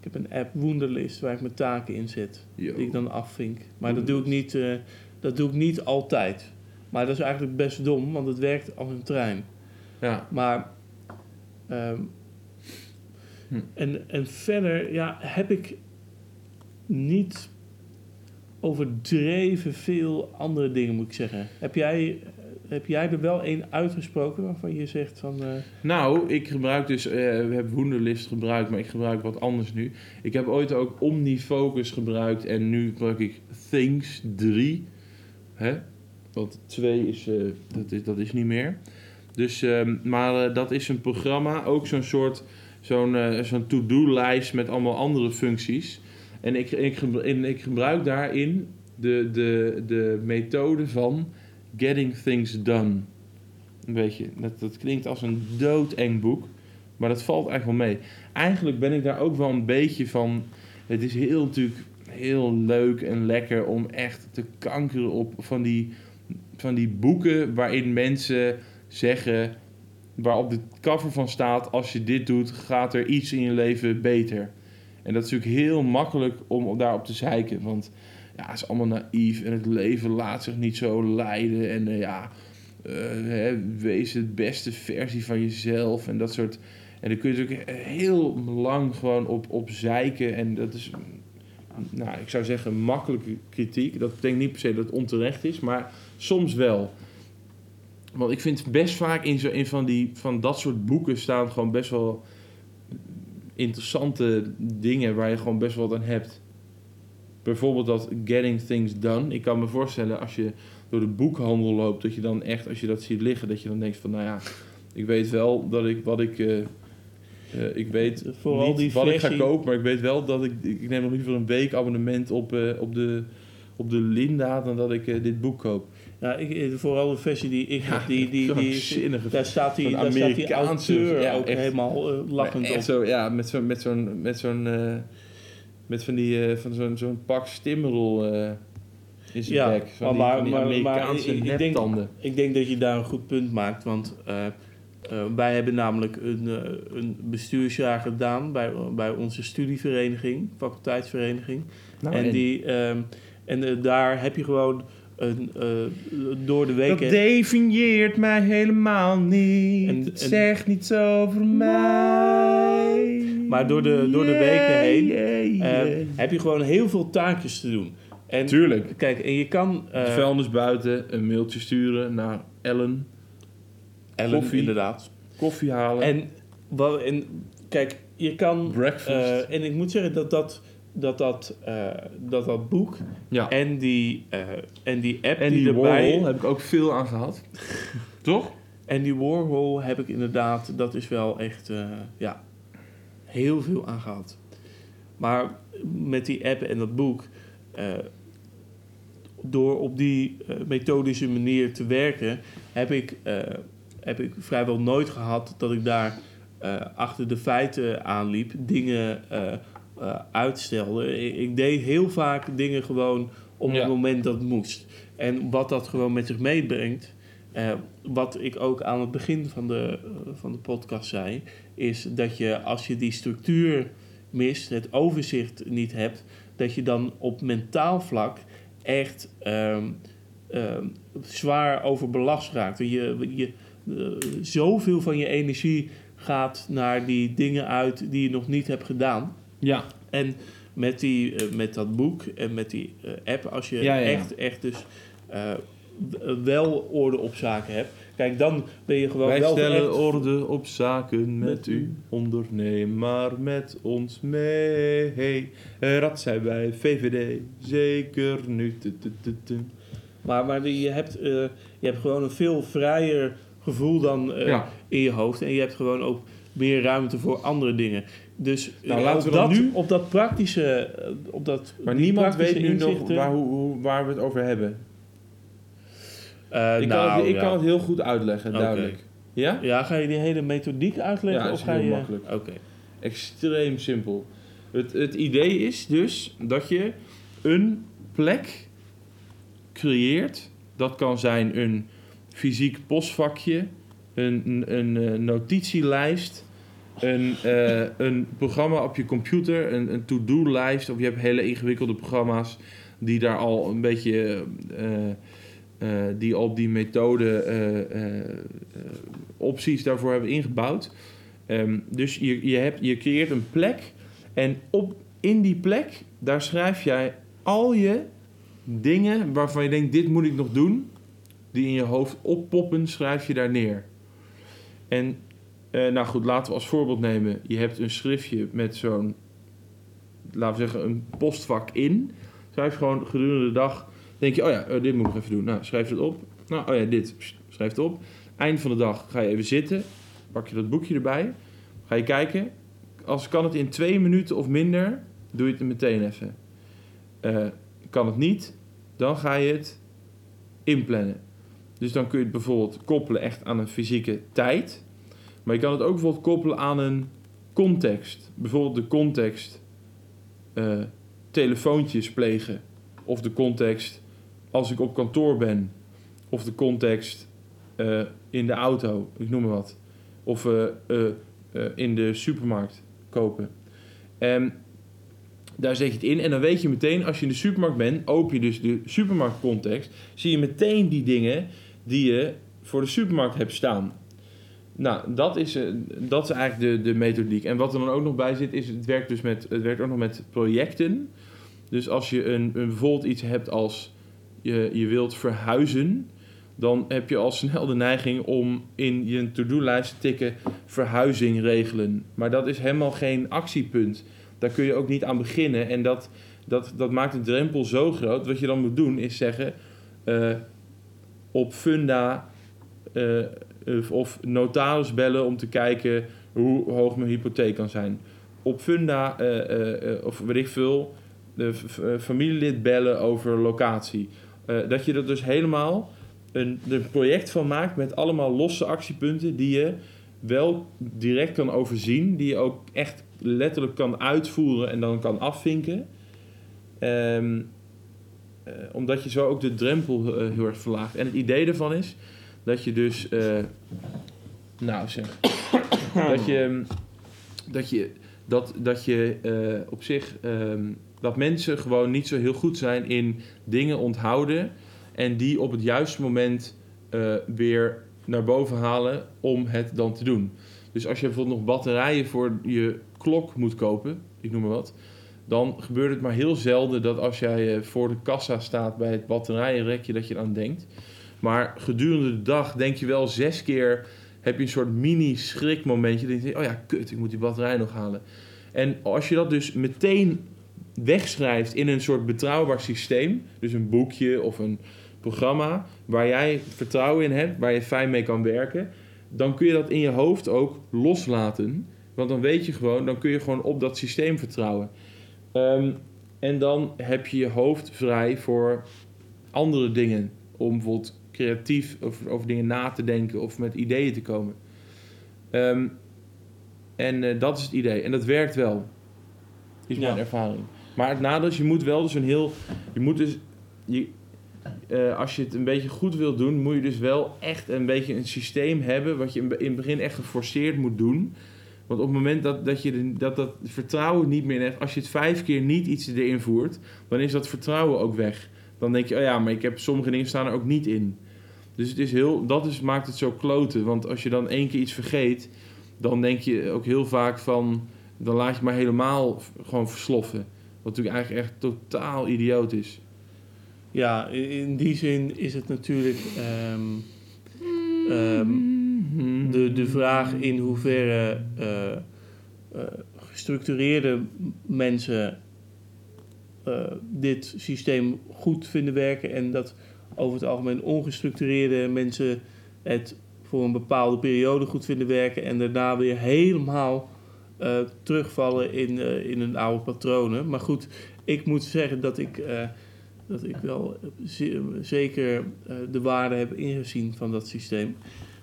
Ik heb een app, Wunderlist, waar ik mijn taken in zet. Yo. Die ik dan afvink. Maar dat doe ik niet, dat doe ik niet altijd. Maar dat is eigenlijk best dom, want het werkt als een trein. Ja. Maar. ehm, Hm. en, en verder ja, heb ik niet overdreven veel andere dingen, moet ik zeggen. Heb jij, heb jij er wel één uitgesproken waarvan je zegt van. eh, Nou, ik gebruik dus, eh, we hebben Wunderlist gebruikt, maar ik gebruik wat anders nu. Ik heb ooit ook OmniFocus gebruikt en nu gebruik ik Things 3. Hè? Want 2 is, eh, dat is, dat is niet meer. Dus, ehm, maar dat is een programma, ook zo'n soort, zo'n eh, zo'n to-do-lijst met allemaal andere functies. En ik, ik, ik gebruik daarin de, de, de methode van getting things done. Weet je, dat, dat klinkt als een doodeng boek. Maar dat valt eigenlijk wel mee. Eigenlijk ben ik daar ook wel een beetje van. Het is heel natuurlijk heel leuk en lekker om echt te kankeren op van die, van die boeken waarin mensen zeggen. Waar op de cover van staat: als je dit doet, gaat er iets in je leven beter. En dat is natuurlijk heel makkelijk om daarop te zeiken. Want ja, het is allemaal naïef en het leven laat zich niet zo leiden. En eh, ja, eh, wees het beste versie van jezelf en dat soort. En dan kun je natuurlijk heel lang gewoon op, op zeiken. En dat is, nou, ik zou zeggen, makkelijke kritiek. Dat betekent niet per se dat het onterecht is, maar soms wel. Want ik vind best vaak in, zo, in van, die, van dat soort boeken staan gewoon best wel interessante dingen waar je gewoon best wel wat aan hebt. Bijvoorbeeld dat getting things done. Ik kan me voorstellen als je door de boekhandel loopt, dat je dan echt, als je dat ziet liggen, dat je dan denkt van, nou ja, ik weet wel dat ik wat ik, eh, eh, ik weet Vooral niet die wat ik ga kopen, maar ik weet wel dat ik, ik neem nog liever een week abonnement op, eh, op de op de Linda dan dat ik dit boek koop. Ja, ik, eh, vooral de versie die ik heb, die, die, die, daar staat die, daar staat die Amerikaanse- auteur ja, ook echt. helemaal eh, lachend op. Zo, ja, met zo'n met zo'n met zo'n eh, met van die van zo'n zo'n pak stimmerol eh in zijn Ja, bek. Van die, van die maar- maar Amerikaanse ik- ik denk- neptanden. Ik denk dat je daar een goed punt maakt, want wij hebben namelijk een, een bestuursjaar gedaan bij, bij onze studievereniging, faculteitsvereniging. Nou, en die, ehm, en daar heb je gewoon een, eh, door de dat weken... definieert mij helemaal niet. En- het en- zegt niets over mij. Maar door de- door de weken heen, Yeah, Eh, yeah. heb je gewoon heel veel taakjes te doen. En Tuurlijk. kijk, en je kan... eh, De vuilnis buiten, een mailtje sturen naar Ellen, Ellen, koffie. inderdaad. koffie halen, En, en kijk, je kan... breakfast. eh, en ik moet zeggen dat dat, dat, dat, eh, dat, dat boek ja. en die, eh, en die app En die, die erbij... Warhol heb ik ook veel aan gehad. Toch? En die Warhol heb ik inderdaad, dat is wel echt, eh, ja, heel veel aan gehad. Maar met die app en dat boek, door op die methodische manier te werken, heb ik, heb ik vrijwel nooit gehad dat ik daar achter de feiten aanliep, dingen eh, uitstelde. Ik, ik deed heel vaak dingen gewoon op Ja. het moment dat het moest. En wat dat gewoon met zich meebrengt, eh, wat ik ook aan het begin van de, eh, van de podcast zei, is dat je als je die structuur mist, het overzicht niet hebt, dat je dan op mentaal vlak echt ehm, ehm, zwaar overbelast raakt. Je, je, zoveel van je energie gaat naar die dingen uit die je nog niet hebt gedaan. Ja. En met, die, eh, met dat boek en met die eh, app, als je Ja, ja, ja. echt, echt dus eh, wel orde op zaken hebt, kijk, dan ben je gewoon Wij wel stellen echt- orde op zaken met, Met u. Onderneem maar met ons mee. Rad zijn wij, VVD, zeker nu. Maar, maar je, hebt, eh, je hebt gewoon een veel vrijer gevoel dan eh, Ja. in je hoofd. En je hebt gewoon ook meer ruimte voor andere dingen. Dus Nou, eh, laten op, we dat, nu- op dat praktische... eh, Op dat, Maar niemand praktische weet nu nog inzichten, waar, hoe, hoe- waar we het over hebben. eh, ik nou, kan, het, ik ja. kan het heel goed uitleggen, duidelijk. Ja? Ja, ga je die hele methodiek uitleggen? Ja, of is ga heel je... makkelijk. Oké. Extreem simpel. Het, het idee is dus dat je een plek creëert. Dat kan zijn een fysiek postvakje, een, een, een eh, notitielijst, een, eh, een programma op je computer, een, een to-do-lijst. Of je hebt hele ingewikkelde programma's die daar al een beetje. eh, eh, die al die methode opties daarvoor hebben ingebouwd. Ehm, dus je, je, hebt, je creëert een plek en op, in die plek, daar schrijf jij al je dingen waarvan je denkt, dit moet ik nog doen, die in je hoofd oppoppen, schrijf je daar neer. En eh, nou goed, laten we als voorbeeld nemen, je hebt een schriftje met zo'n, laten we zeggen, een postvak in. Schrijf gewoon gedurende de dag, denk je, oh ja, eh, dit moet ik even doen. Nou, schrijf het op. Nou, oh ja, dit, schrijf het op. Eind van de dag ga je even zitten, pak je dat boekje erbij, ga je kijken. Als kan het in twee minuten of minder, doe je het meteen even. Eh, kan het niet, dan ga je het inplannen. Dus dan kun je het bijvoorbeeld koppelen echt aan een fysieke tijd. Maar je kan het ook bijvoorbeeld koppelen aan een context. Bijvoorbeeld de context eh, telefoontjes plegen. Of de context als ik op kantoor ben. Of de context eh, in de auto, ik noem maar wat. Of eh, in de supermarkt kopen. En daar zet je het in en dan weet je meteen, als je in de supermarkt bent, open je dus de supermarktcontext, zie je meteen die dingen die je voor de supermarkt hebt staan. Nou, dat is, eh, dat is eigenlijk de, de methodiek. En wat er dan ook nog bij zit, is het werkt dus met, het werkt ook nog met projecten. Dus als je een, een, bijvoorbeeld iets hebt als je, je wilt verhuizen, dan heb je al snel de neiging om in je to-do-lijst te tikken verhuizing regelen. Maar dat is helemaal geen actiepunt. Daar kun je ook niet aan beginnen. En dat, dat, dat maakt de drempel zo groot. Wat je dan moet doen is zeggen... eh, op funda eh, of- of notaris bellen om te kijken hoe hoog mijn hypotheek kan zijn. Op funda eh, eh, eh, of weet ik veel... De eh, familielid bellen over locatie. Eh, dat je er dus helemaal een, een project van maakt met allemaal losse actiepunten die je wel direct kan overzien, die je ook echt letterlijk kan uitvoeren en dan kan afvinken. Ehm, eh, omdat je zo ook de drempel eh, heel erg verlaagt. En het idee daarvan is dat je dus, eh, nou zeg, dat je, dat je, dat, dat je eh, op zich, ehm, dat mensen gewoon niet zo heel goed zijn in dingen onthouden en die op het juiste moment eh, weer naar boven halen om het dan te doen. Dus als je bijvoorbeeld nog batterijen voor je klok moet kopen, ik noem maar wat, dan gebeurt het maar heel zelden dat als jij voor de kassa staat bij het batterijenrekje, dat je aan denkt. Maar gedurende de dag denk je wel zes keer, heb je een soort mini schrikmomentje. Dat je denkt, oh ja, kut, ik moet die batterij nog halen. En als je dat dus meteen wegschrijft in een soort betrouwbaar systeem, dus een boekje of een programma waar jij vertrouwen in hebt, waar je fijn mee kan werken, dan kun je dat in je hoofd ook loslaten. Want dan weet je gewoon, dan kun je gewoon op dat systeem vertrouwen. Ehm, en dan heb je je hoofd vrij voor andere dingen. Om bijvoorbeeld creatief over, over dingen na te denken of met ideeën te komen. Ehm, en eh, dat is het idee. En dat werkt wel. Is mijn Ja. ervaring. Maar het nadeel is, je moet wel dus een heel... Je moet dus... Je, eh, als je het een beetje goed wilt doen, moet je dus wel echt een beetje een systeem hebben... wat je in in het begin echt geforceerd moet doen. Want op het moment dat, dat je de- dat, dat vertrouwen niet meer hebt... als je het vijf keer niet iets erin voert... dan is dat vertrouwen ook weg. Dan denk je, oh ja, maar ik heb sommige dingen staan er ook niet in. Dus het is heel, dat is, maakt het zo kloten. Want als je dan één keer iets vergeet... dan denk je ook heel vaak van... dan laat je maar helemaal gewoon versloffen. Wat natuurlijk eigenlijk echt totaal idioot is. Ja, in in die zin is het natuurlijk ehm, ehm, de, de vraag in hoeverre eh, eh, gestructureerde mensen eh, dit systeem goed vinden werken en dat over het algemeen ongestructureerde mensen het voor een bepaalde periode goed vinden werken en daarna weer helemaal eh, terugvallen in, eh, in hun oude patronen. Maar goed, ik moet zeggen dat ik, eh, dat ik wel ze- zeker de waarde heb ingezien van dat systeem.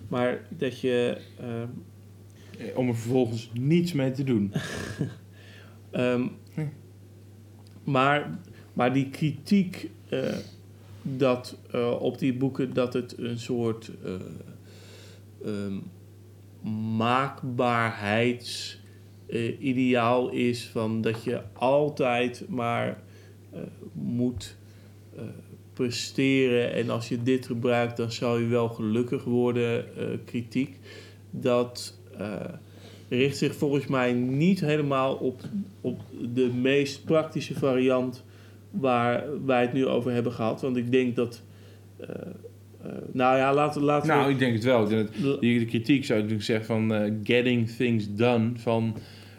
Maar dat je Om er vervolgens niets mee te doen. Ehm, Hm. maar, maar die kritiek dat, eh, op die boeken dat het een soort eh ehm, maakbaarheidsideaal is van dat je altijd maar eh, moet presteren. En als je dit gebruikt dan zal je wel gelukkig worden kritiek. Dat richt zich volgens mij niet helemaal op, op de meest praktische variant waar wij het nu over hebben gehad. Want ik denk dat. eh, eh, nou ja, laten, laten Nou, we. ik denk het wel. Die, de kritiek zou ik natuurlijk zeggen van eh, getting things done. Van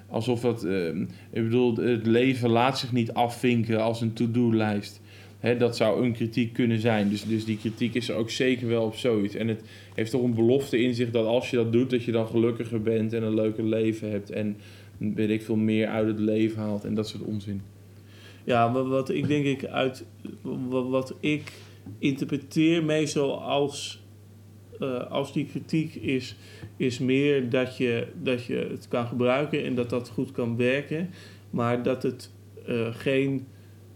alsof dat, eh, ik bedoel, het leven laat zich niet afvinken als een to-do-lijst. Dat zou een kritiek kunnen zijn. Dus, dus die kritiek is er ook zeker wel op zoiets. En het heeft toch een belofte in zich dat als je dat doet, dat je dan gelukkiger bent en een leuker leven hebt. En weet ik veel meer uit het leven haalt en dat soort onzin. Ja, wat, ik denk ik uit. Wat, ik interpreteer meestal als. eh, als die kritiek is, is meer dat je, dat je het kan gebruiken en dat dat goed kan werken, maar dat het eh, geen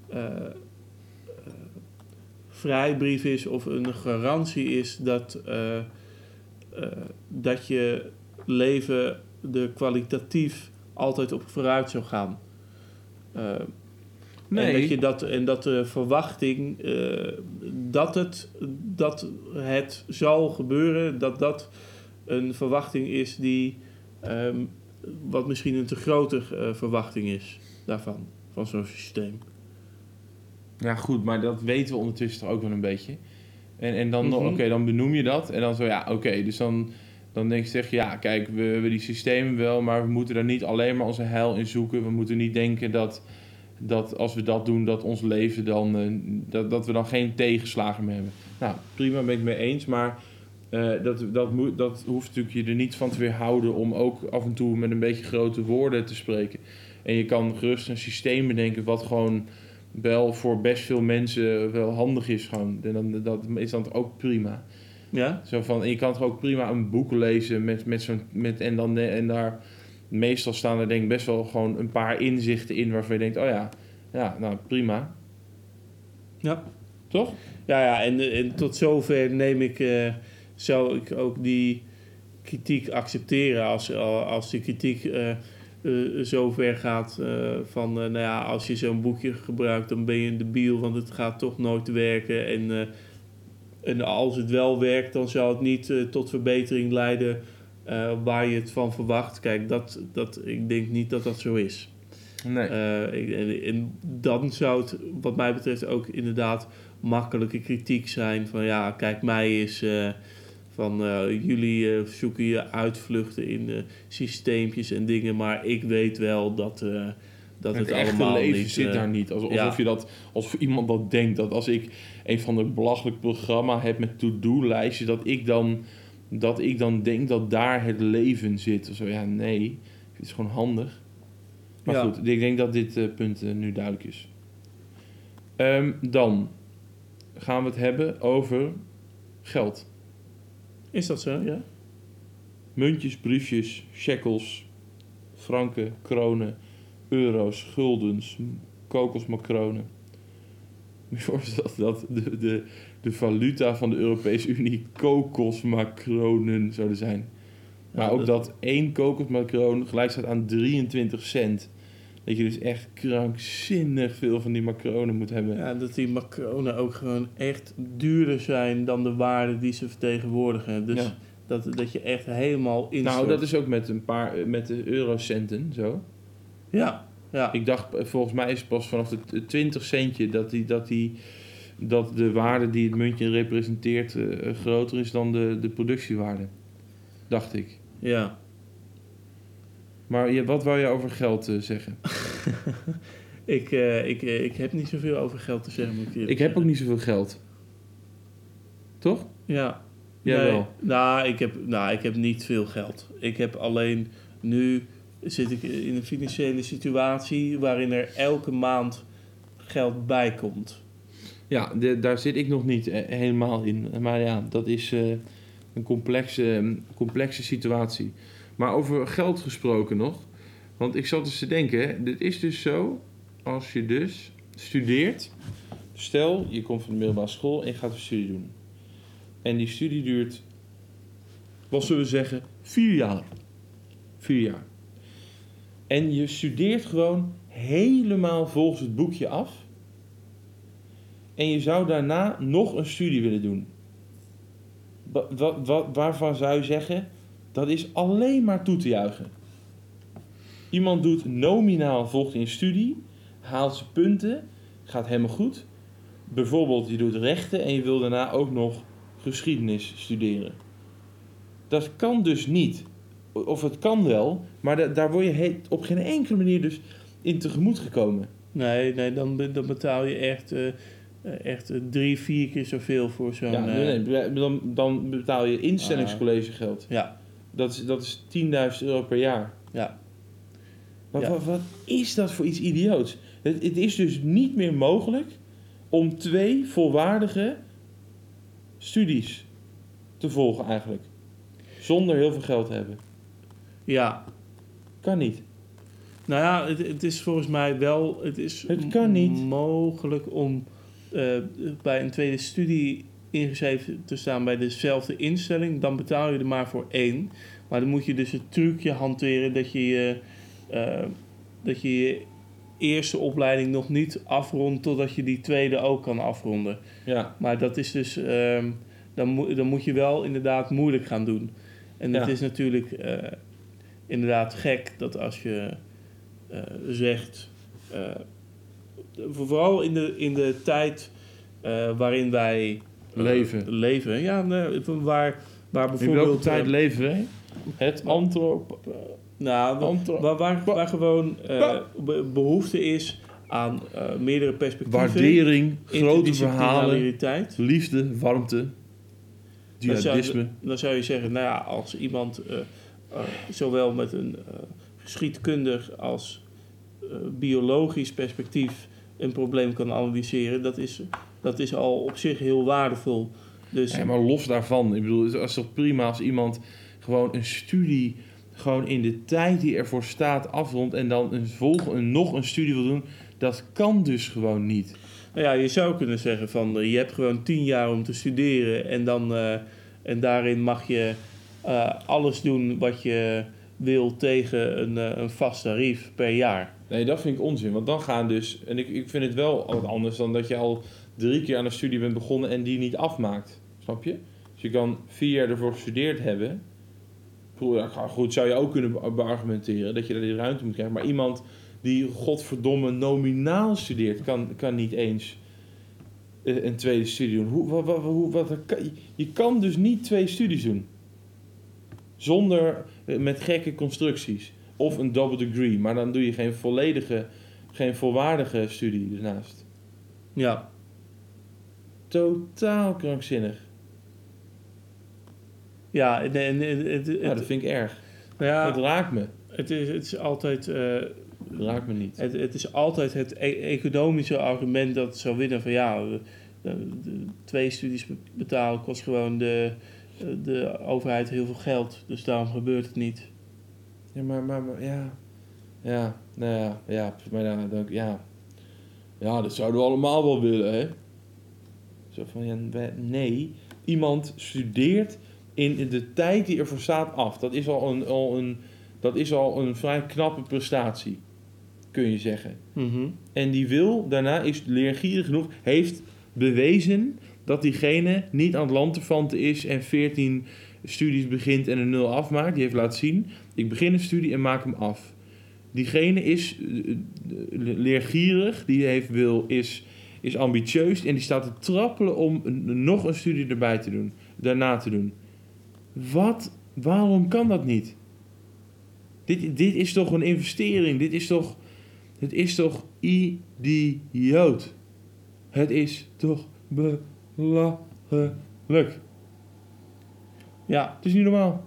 eh, vrijbrief is of een garantie is dat, dat je leven er kwalitatief altijd op vooruit zou gaan. Eh, En dat, je dat, en dat de verwachting eh, dat, het, dat het zal gebeuren, dat dat een verwachting is die ehm, wat misschien een te grote eh, verwachting is daarvan, van zo'n systeem. Ja, goed, maar dat weten we ondertussen toch ook wel een beetje. En, en dan, Mhm. oké, dan benoem je dat. En dan zo, ja, oké. dus dan, dan denk je, zeg je, ja, kijk, we hebben die systemen wel, maar we moeten daar niet alleen maar onze heil in zoeken. We moeten niet denken dat, dat als we dat doen, dat ons leven dan, eh, dat, dat we dan geen tegenslagen meer hebben. Nou, prima, ben ik het mee eens, maar eh, dat, dat, moet, dat hoeft natuurlijk je er niet van te weerhouden om ook af en toe met een beetje grote woorden te spreken. En je kan gerust een systeem bedenken wat gewoon wel voor best veel mensen wel handig is gewoon. En dan, dat is dan ook prima. Ja? Zo van, en je kan toch ook prima een boek lezen met, met zo'n, met, en, dan, en daar, meestal staan er denk ik best wel gewoon een paar inzichten in waarvan je denkt, oh ja, ja, nou prima. Ja. Toch? Ja, ja en, en tot zover neem ik, eh, zou ik ook die kritiek accepteren als, als die kritiek eh eh, zo ver gaat van, nou ja, als je zo'n boekje gebruikt, dan ben je een debiel, want het gaat toch nooit werken. En, en als het wel werkt, dan zal het niet tot verbetering leiden eh, waar je het van verwacht. Kijk, dat, dat, ik denk niet dat dat zo is. Nee. Eh, ik- en, dan zou het, wat mij betreft, ook inderdaad makkelijke kritiek zijn. Van ja, kijk, mij is eh, van jullie zoeken je uitvluchten in systeempjes en dingen, maar ik weet wel dat, dat het, het, echte allemaal leven niet, zit daar niet. Alsof, ja. alsof je dat, alsof iemand dat denkt. Dat als ik een van de belachelijk programma heb met to-do-lijstjes, dat ik dan dat ik dan denk dat daar het leven zit. Of zo. Ja, nee. Het is gewoon handig. Maar Ja. goed, ik denk dat dit eh, punt eh, nu duidelijk is. Ehm, dan gaan we het hebben over geld. Is dat zo? Ja. Muntjes, briefjes, shekels, franken, kronen, euro's, guldens, kokosmacronen. Je voorstellen dat de, de, de valuta van de Europese Unie kokosmacronen zouden zijn. Maar ook dat- één kokosmacroon gelijk staat aan 23 cent. Dat je dus echt krankzinnig veel van die macronen moet hebben. Ja, dat die macronen ook gewoon echt duurder zijn dan de waarde die ze vertegenwoordigen. Dus Ja. dat, dat je echt helemaal instort. Nou, dat is ook met een paar eh, met de eurocenten zo. Ja, ja. Ik dacht, eh, volgens mij is het pas vanaf de t- 20 centje dat, die, dat, die, dat de waarde die het muntje representeert eh, groter is dan de, de productiewaarde. Dacht ik. ja. Maar je, wat wou je over geld eh, zeggen? Ik, eh, ik, ik heb niet zoveel over geld te zeggen, moet ik Ik heb ook niet zoveel geld. Toch? Ja. Jij Nee, wel? Nou ik, heb, nou, ik heb niet veel geld. Ik heb alleen... Nu zit ik in een financiële situatie waarin er elke maand geld bij komt. Ja, daar zit ik nog niet eh, helemaal in. Maar ja, dat is eh, een complexe, een complexe situatie. Maar over geld gesproken nog. Want ik zat dus te denken, dit is dus zo, als je dus studeert. Stel, je komt van de middelbare school en je gaat een studie doen. En die studie duurt, wat zullen we zeggen, vier jaar. Vier jaar. En je studeert gewoon helemaal volgens het boekje af. En je zou daarna nog een studie willen doen. Wa- wa- wa- waarvan zou je zeggen, dat is alleen maar toe te juichen. Iemand doet nominaal volgt in studie, haalt zijn punten, gaat helemaal goed. Bijvoorbeeld, je doet rechten en je wil daarna ook nog geschiedenis studeren. Dat kan dus niet. Of het kan wel, maar da- daar word je op geen enkele manier dus in tegemoet gekomen. Nee, nee dan, dan betaal je echt, eh, echt eh, drie, vier keer zoveel voor zo'n... Ja, eh, nee, nee, dan, dan betaal je instellingscollegegeld. ja, Dat is, dat is 10.000 euro per jaar. ja. Wat, Ja. wat, wat is dat voor iets idioots? Het, het is dus niet meer mogelijk om twee volwaardige studies te volgen eigenlijk. Zonder heel veel geld te hebben. Ja, Kan niet. nou ja, het, het is volgens mij wel... Het, is Het kan niet. mogelijk om eh, bij een tweede studie ingeschreven te staan bij dezelfde instelling. Dan betaal je er maar voor één. Maar dan moet je dus het trucje hanteren dat je je, eh, dat je, je eerste opleiding nog niet afrondt... totdat je die tweede ook kan afronden. Ja, Maar dat is dus, ehm, dan, moet dan moet je wel inderdaad moeilijk gaan doen. En het Ja. is natuurlijk eh, inderdaad gek dat als je eh, zegt, eh, vooral in de, in de tijd eh, waarin wij eh, Leven. leven ja, nee, waar, waar in bijvoorbeeld. welke tijd eh, leven wij? Het antrop... nou, waar, waar, waar gewoon eh, be- behoefte is aan meerdere perspectieven. Waardering, grote verhalen, liefde, warmte, Dan zou, jihadisme. dan zou je zeggen, nou ja, als iemand zowel met een geschiedkundig als biologisch perspectief een probleem kan analyseren, dat is, dat is al op zich heel waardevol. Dus Ja, maar los daarvan, ik bedoel, het is toch prima als iemand gewoon een studie, gewoon in de tijd die ervoor staat, afrondt en dan een volg, een, nog een studie wil doen. Dat kan dus gewoon niet. nou ja, je zou kunnen zeggen van eh, je hebt gewoon tien jaar om te studeren en, dan, eh, en daarin mag je eh, alles doen wat je wil tegen een, een vast tarief per jaar. Nee, dat vind ik onzin, want dan gaan dus, en ik, ik vind het wel wat anders dan dat je al drie keer aan een studie bent begonnen en die niet afmaakt. Snap je? Dus je kan vier jaar ervoor gestudeerd hebben. Goed, zou je ook kunnen be- beargumenteren dat je daar die ruimte moet krijgen. Maar iemand die godverdomme nominaal studeert, kan, kan niet eens eh, een tweede studie doen. Hoe, wat, wat, hoe, wat, je kan dus niet twee studies doen. Zonder, eh, met gekke constructies. Of een double degree, maar dan doe je geen volledige, geen volwaardige studie ernaast. Ja, Totaal krankzinnig. ja, en, en, en- het, Ja, dat vind ik erg. nou ja, Dat raakt me. het, is, het is altijd... eh, raakt me niet. Het, het is altijd het e- economische argument dat zou winnen van ja, twee studies be- betalen kost gewoon de, de overheid heel veel geld. Dus daarom gebeurt het niet. Ja, maar, maar, maar ja. Ja, nou ja, ja, maar ja, dan, ja. Ja, dat zouden we allemaal wel willen, hè? Zo van, ja, nee. Iemand studeert in de tijd die ervoor staat af. Dat is al een, al een, dat is al een vrij knappe prestatie, kun je zeggen. Mhm. En die wil, daarna is leergierig genoeg, heeft bewezen dat diegene niet aan het lanterfanten is en 14 studies begint en een nul afmaakt. Die heeft laten zien, ik begin een studie en maak hem af. Diegene is eh, eh, leergierig, die heeft wil, is, is ambitieus en die staat te trappelen om nog een studie erbij te doen, daarna te doen. Wat, waarom kan dat niet? Dit, dit is toch een investering, dit is toch... Het is toch idioot? Het is toch belachelijk? Ja, Het is niet normaal.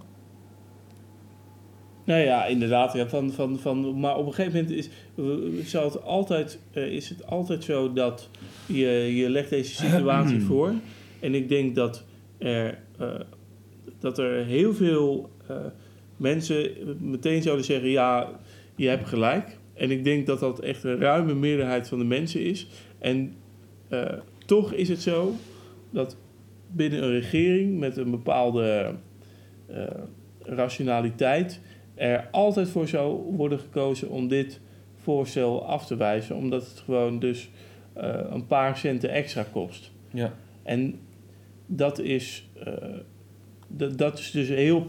nou ja, inderdaad. Ja, van, van, van, maar op een gegeven moment is, eh, zal het altijd, eh, is het altijd zo dat je, je legt deze situatie voor. En ik denk dat er, eh, dat er heel veel mensen meteen zouden zeggen: ja, je hebt gelijk. En ik denk dat dat echt een ruime meerderheid van de mensen is. En toch is het zo dat binnen een regering met een bepaalde eh, rationaliteit er altijd voor zou worden gekozen om dit voorstel af te wijzen, omdat het gewoon dus eh, een paar centen extra kost. Ja. En dat is, eh, dat, dat is dus heel,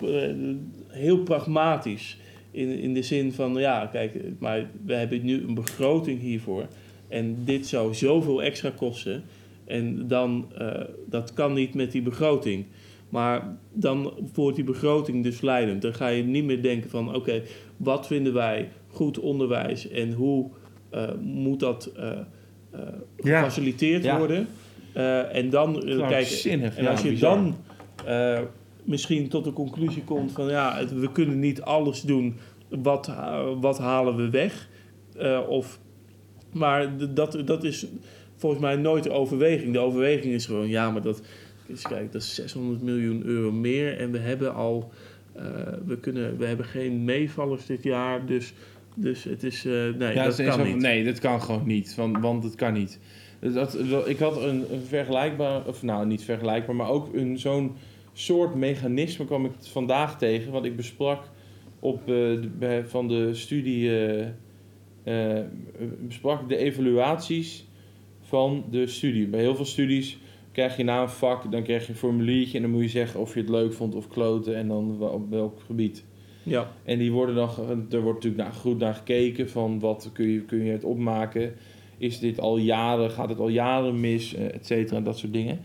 heel pragmatisch. In, in de zin van, ja, kijk, maar we hebben nu een begroting hiervoor. En dit zou zoveel extra kosten. En dan, eh, dat kan niet met die begroting. Maar dan wordt die begroting dus leidend. Dan ga je niet meer denken van, oké, wat vinden wij goed onderwijs en hoe eh, moet dat Ja. gefaciliteerd Ja. worden? En dan kijken. Krankzinnig. En ja, als je bizar. dan misschien tot de conclusie komt van ja, het- we kunnen niet alles doen, wat, wat halen we weg? Of, maar dat, dat is volgens mij nooit de overweging. De overweging is gewoon ja, maar dat, kijken, dat is 600 miljoen euro meer en we hebben al, eh, we, kunnen, we hebben geen meevallers dit jaar, dus, dus het is, eh, nee, Ja, dat is kan niet. Nee, dat kan gewoon niet. Want, want het kan niet. Dat, dat- ik had een, een vergelijkbaar, of nou niet vergelijkbaar, maar ook een, zo'n soort mechanisme kwam ik vandaag tegen. Want ik besprak op, eh, de, van de studie, besprak de evaluaties van de studie. Bij heel veel studies krijg je na een vak, dan krijg je een formuliertje en dan moet je zeggen of je het leuk vond of kloten en dan op welk gebied. Ja, En die worden dan, er wordt natuurlijk naar, goed naar gekeken van wat kun je, kun je het opmaken. Is dit al jaren, gaat het al jaren mis, eh, et cetera, dat soort dingen.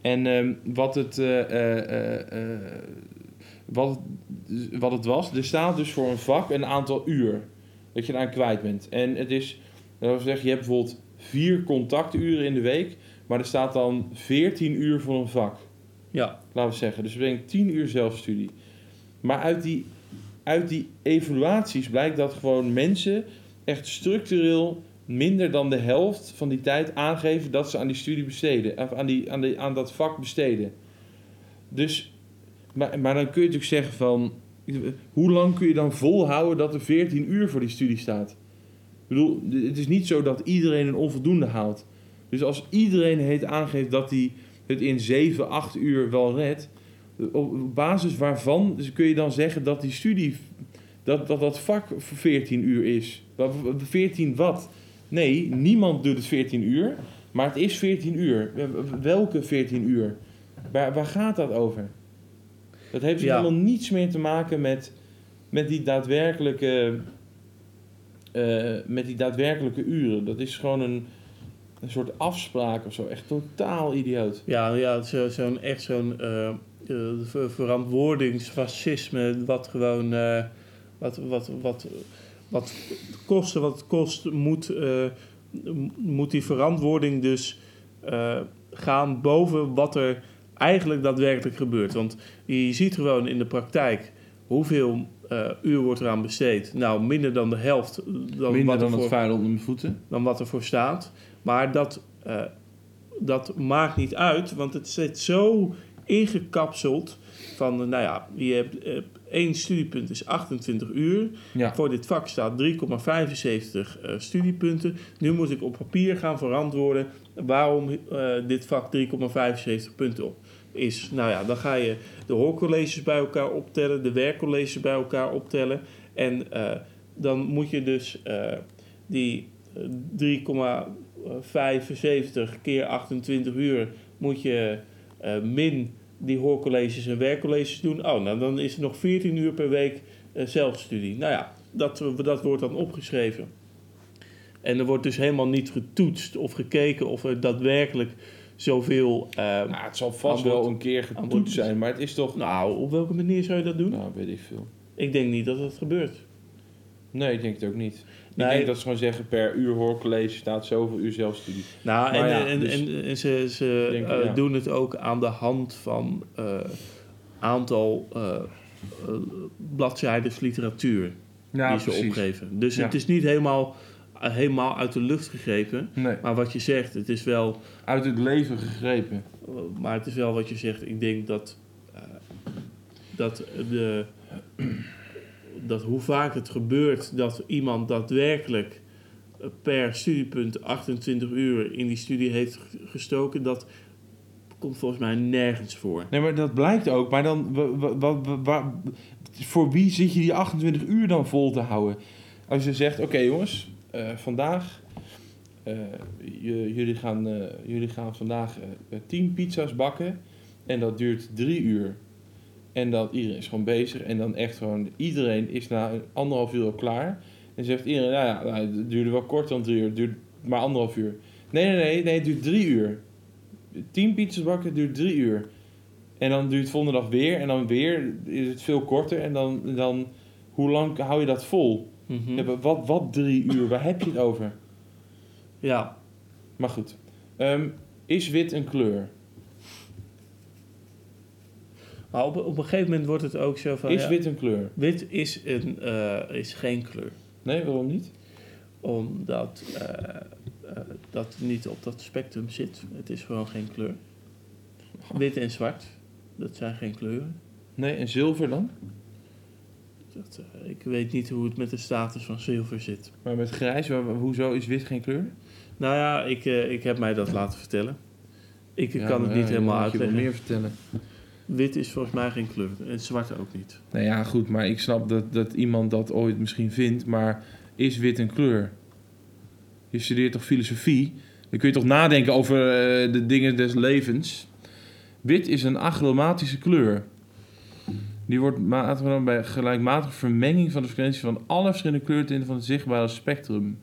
En ehm, wat, het, eh, eh, wat, wat het was, er staat dus voor een vak een aantal uur dat je eraan kwijt bent. En het is, dat wil zeggen, je hebt bijvoorbeeld vier contacturen in de week, maar er staat dan 14 uur voor een vak ja, laten we zeggen. Dus we brengen 10 uur zelfstudie. Maar uit die, uit die evaluaties blijkt dat gewoon mensen echt structureel minder dan de helft van die tijd aangeven dat ze aan die studie besteden. Of aan, die, aan, die, aan dat vak besteden. Dus, maar, maar dan kun je natuurlijk zeggen van, hoe lang kun je dan volhouden dat er 14 uur voor die studie staat? Bedoel, het is niet zo dat iedereen een onvoldoende haalt. Dus als iedereen het aangeeft dat hij het in 7, 8 uur wel redt, op basis waarvan dus kun je dan zeggen dat die studie, dat dat, dat vak voor 14 uur is? Wa- wa- 14 wat? Nee, niemand doet het 14 uur, maar het is 14 uur. Welke 14 uur? Waar, waar gaat dat over? Dat heeft dus Ja. helemaal niets meer te maken met, met die daadwerkelijke eh, met die daadwerkelijke uren. Dat is gewoon een, een soort afspraak of zo. Echt totaal idioot. Ja, ja zo, zo'n echt zo'n verantwoordingsfascisme, wat gewoon wat, wat, wat, wat kosten wat het kost, moet, moet die verantwoording dus gaan boven wat er eigenlijk daadwerkelijk gebeurt. Want je ziet gewoon in de praktijk hoeveel eh, uur wordt eraan besteed. Nou, minder dan de helft dan, Minder wat, dan er het voor, vuil onder mijn voeten. dan wat er voor staat. Maar dat, eh, dat maakt niet uit, want het zit zo ingekapseld van, eh, nou ja, je hebt eh, één studiepunt is 28 uur. Ja. Voor dit vak staat 3,75 eh, studiepunten. Nu moet ik op papier gaan verantwoorden waarom eh, dit vak 3,75 punten op is. Nou ja, dan ga je de hoorcolleges bij elkaar optellen, de werkcolleges bij elkaar optellen. En eh, dan moet je dus eh, die eh, 3,75 keer 28 uur moet je eh, min die hoorcolleges en werkcolleges doen. Oh, nou dan is het nog 14 uur per week eh, zelfstudie. Nou ja, dat, dat wordt dan opgeschreven. En er wordt dus helemaal niet getoetst of gekeken of er daadwerkelijk zoveel... eh, Nou, het zal vast wel een keer getoetst zijn, maar het is toch... nou, op welke manier zou je dat doen? Nou, weet ik veel. Ik denk niet dat dat gebeurt. Nee, ik denk het ook niet. Nee. Ik denk dat ze gewoon zeggen per uur hoorcollege staat zoveel uur zelfstudie. Nou, Maar en, ja, en, dus- en, en ze, ze Denk, eh, ja. doen het ook aan de hand van eh aantal eh, bladzijden literatuur die ze opgeven. Dus Ja. het is niet helemaal, helemaal uit de lucht gegrepen. Nee, Maar wat je zegt, het is wel, uit het leven gegrepen. maar het is wel wat je zegt. Ik denk dat, eh, dat, de, dat hoe vaak het gebeurt dat iemand daadwerkelijk per studiepunt 28 uur in die studie heeft gestoken, dat komt volgens mij nergens voor. Nee, maar dat blijkt ook. Maar dan, wa- wa- wa- wa- wa- voor wie zit je die 28 uur dan vol te houden? Als je zegt, oké jongens, vandaag, eh, jullie, gaan, eh, jullie gaan vandaag eh 10 pizza's bakken en dat duurt drie uur. En dat iedereen is gewoon bezig en dan echt gewoon, iedereen is na anderhalf uur al klaar. En zegt iedereen, nou ja, nou, het duurde wel korter dan drie uur, het duurt maar anderhalf uur. Nee, nee, nee, nee, het duurt drie uur. 10 pizza's bakken duurt drie uur. En dan duurt het volgende dag weer. En dan weer is het veel korter. En dan, dan hoe lang hou je dat vol? Ja, maar wat, wat drie uur? Waar heb je het over? Ja, Maar goed. Ehm, is wit een kleur? maar op, op een gegeven moment wordt het ook zo van... is ja, wit een kleur? wit is, een, eh, is geen kleur. Nee, waarom niet? Omdat eh, eh, dat niet op dat spectrum zit. Het is gewoon geen kleur. Wit en zwart, dat zijn geen kleuren. Nee, en zilver dan? Dat, eh, ik weet niet hoe het met de status van zilver zit. Maar met grijs, waar- hoezo is wit geen kleur? Nou ja, ik, eh, ik heb mij dat laten vertellen. Ik Ja, kan het niet ja, helemaal dan moet je uitleggen. meer vertellen. Wit is volgens mij geen kleur. En zwart ook niet. Nou ja, goed, maar ik snap dat, dat iemand dat ooit misschien vindt, maar is wit een kleur? Je studeert toch filosofie? Dan kun je toch nadenken over eh, de dingen des levens? Wit is een achromatische kleur. Die wordt maatgenomen bij gelijkmatige vermenging van de frequentie van alle verschillende kleurtinten van het zichtbare spectrum.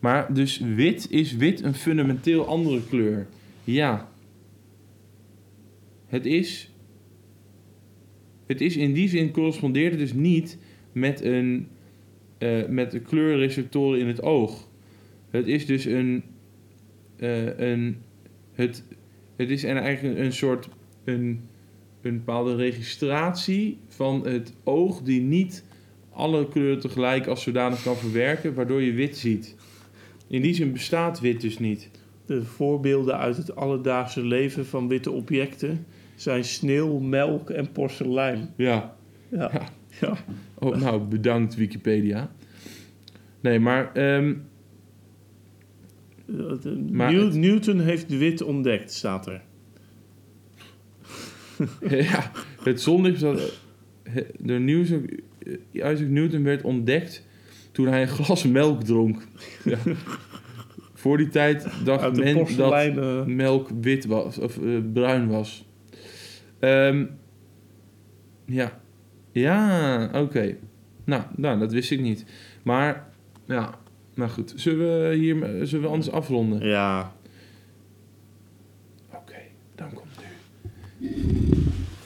Maar dus wit is wit een fundamenteel andere kleur? Ja. Het is het is in die zin correspondeert dus niet met, een, eh, met de kleurreceptoren in het oog. Het is dus een. eh, een het, het is eigenlijk een soort. Een, een bepaalde registratie van het oog die niet alle kleuren tegelijk als zodanig kan verwerken, waardoor je wit ziet. In die zin bestaat wit dus niet. De voorbeelden uit het alledaagse leven van witte objecten zijn sneeuw, melk en porselein. Ja. Ja. Ja. ja. Oh, nou, bedankt Wikipedia. Nee, maar ehm, De- Maar New- het- Newton heeft wit ontdekt, staat er. ja, het zonlicht dat door Isaac Newton werd ontdekt toen hij een glas melk dronk. Ja. Voor die tijd dacht men dat eh, melk wit was of eh, bruin was. Ehm, ja, ja, oké. Nou, nou, dat wist ik niet. Maar Ja, nou goed. Zullen we hier zullen we anders afronden? Ja. Oké, dan komt nu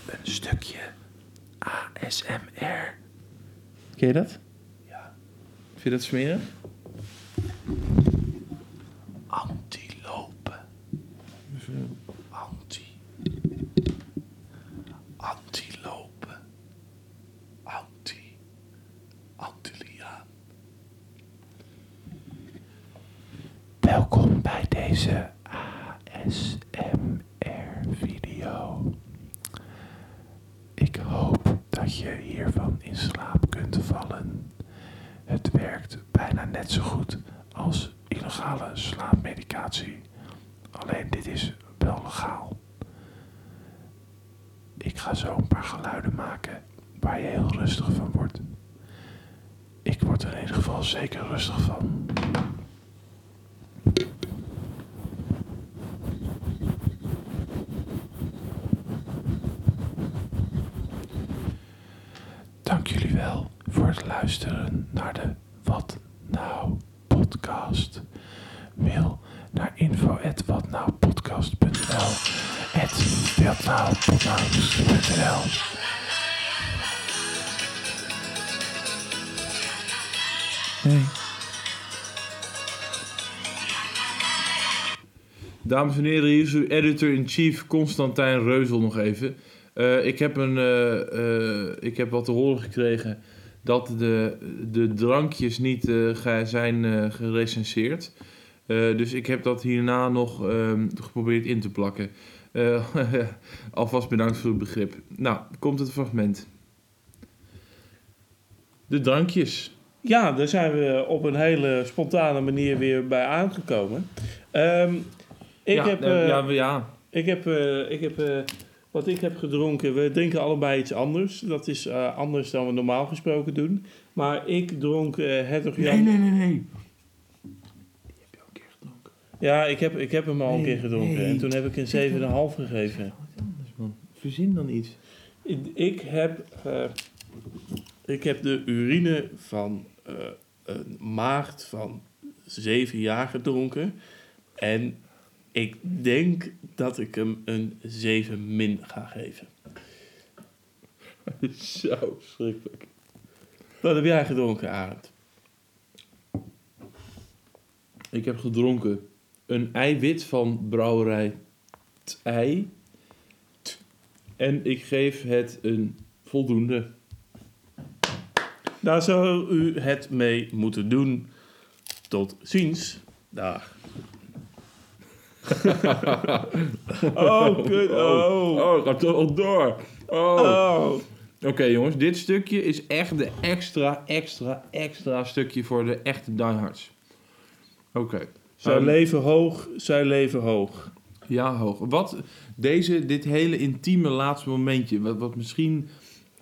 een stukje ASMR. Ken je dat? Vind je dat smerig? Antilopen. Anti. Antilopen. Anti. Antilliaan. Welkom bij deze ASMR-video. Ik hoop dat je hiervan in slaap kunt vallen. Het werkt bijna zo goed als illegale slaapmedicatie. Alleen dit is wel legaal. Ik ga zo een paar geluiden maken waar je heel rustig van wordt. Ik word er in ieder geval zeker rustig van. Dank jullie wel voor het luisteren naar de Wat Nou podcast. Mail naar info@watnoupodcast.nl @watnoupodcast.nl Hey. Dames en heren, hier is uw editor-in-chief Constantijn Reuzel nog even. Eh, ik, heb een, eh, eh, ik heb wat te horen gekregen dat de, de drankjes niet eh, zijn gerecenseerd. Eh, dus ik heb dat hierna nog ehm, geprobeerd in te plakken. Eh, alvast bedankt voor uw begrip. Nou, komt het fragment. De drankjes. Ja, daar zijn we op een hele spontane manier weer bij aangekomen. Ehm, ik, ja, heb, eh, ja, ja. ik heb, eh, ik heb eh, wat ik heb gedronken. We drinken allebei iets anders. Dat is eh, anders dan we normaal gesproken doen. Maar ik dronk eh Hertog Jan. nee, nee, nee. Die heb je al een keer gedronken. Ja, ik heb, ik heb hem al een keer gedronken. nee. En toen heb ik een 7,5 gegeven. Wat anders, man. Verzin dan iets. Ik, heb, eh, ik heb de urine van eh, een maagd van zeven jaar gedronken. En ik denk dat ik hem een 7 min ga geven. Zo schrikkelijk. Wat heb jij gedronken, Arend? Ik heb gedronken een eiwit van brouwerij T Ei. En ik geef het een voldoende. Daar zou u het mee moeten doen. Tot ziens. Dag. oh, kut. Oh. Oh, gaat toch al door. Oh. Oh. Oké jongens, dit stukje is echt de extra, extra, extra stukje voor de echte diehards. Oké. Zij Ehm, leven hoog, zij leven hoog. Ja, hoog. Wat deze, dit hele intieme laatste momentje, wat, wat misschien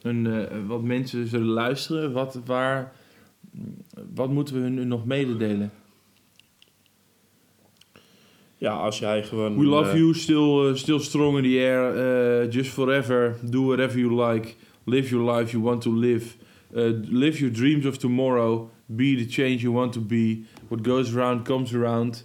een, eh, wat mensen zullen luisteren, wat, waar, wat moeten we hun nog mededelen? Ja, als jij gewoon... We love eh, you, still, uh, still strong in the air, uh, just forever, do whatever you like, live your life you want to live, live your dreams of tomorrow, be the change you want to be, what goes around comes around.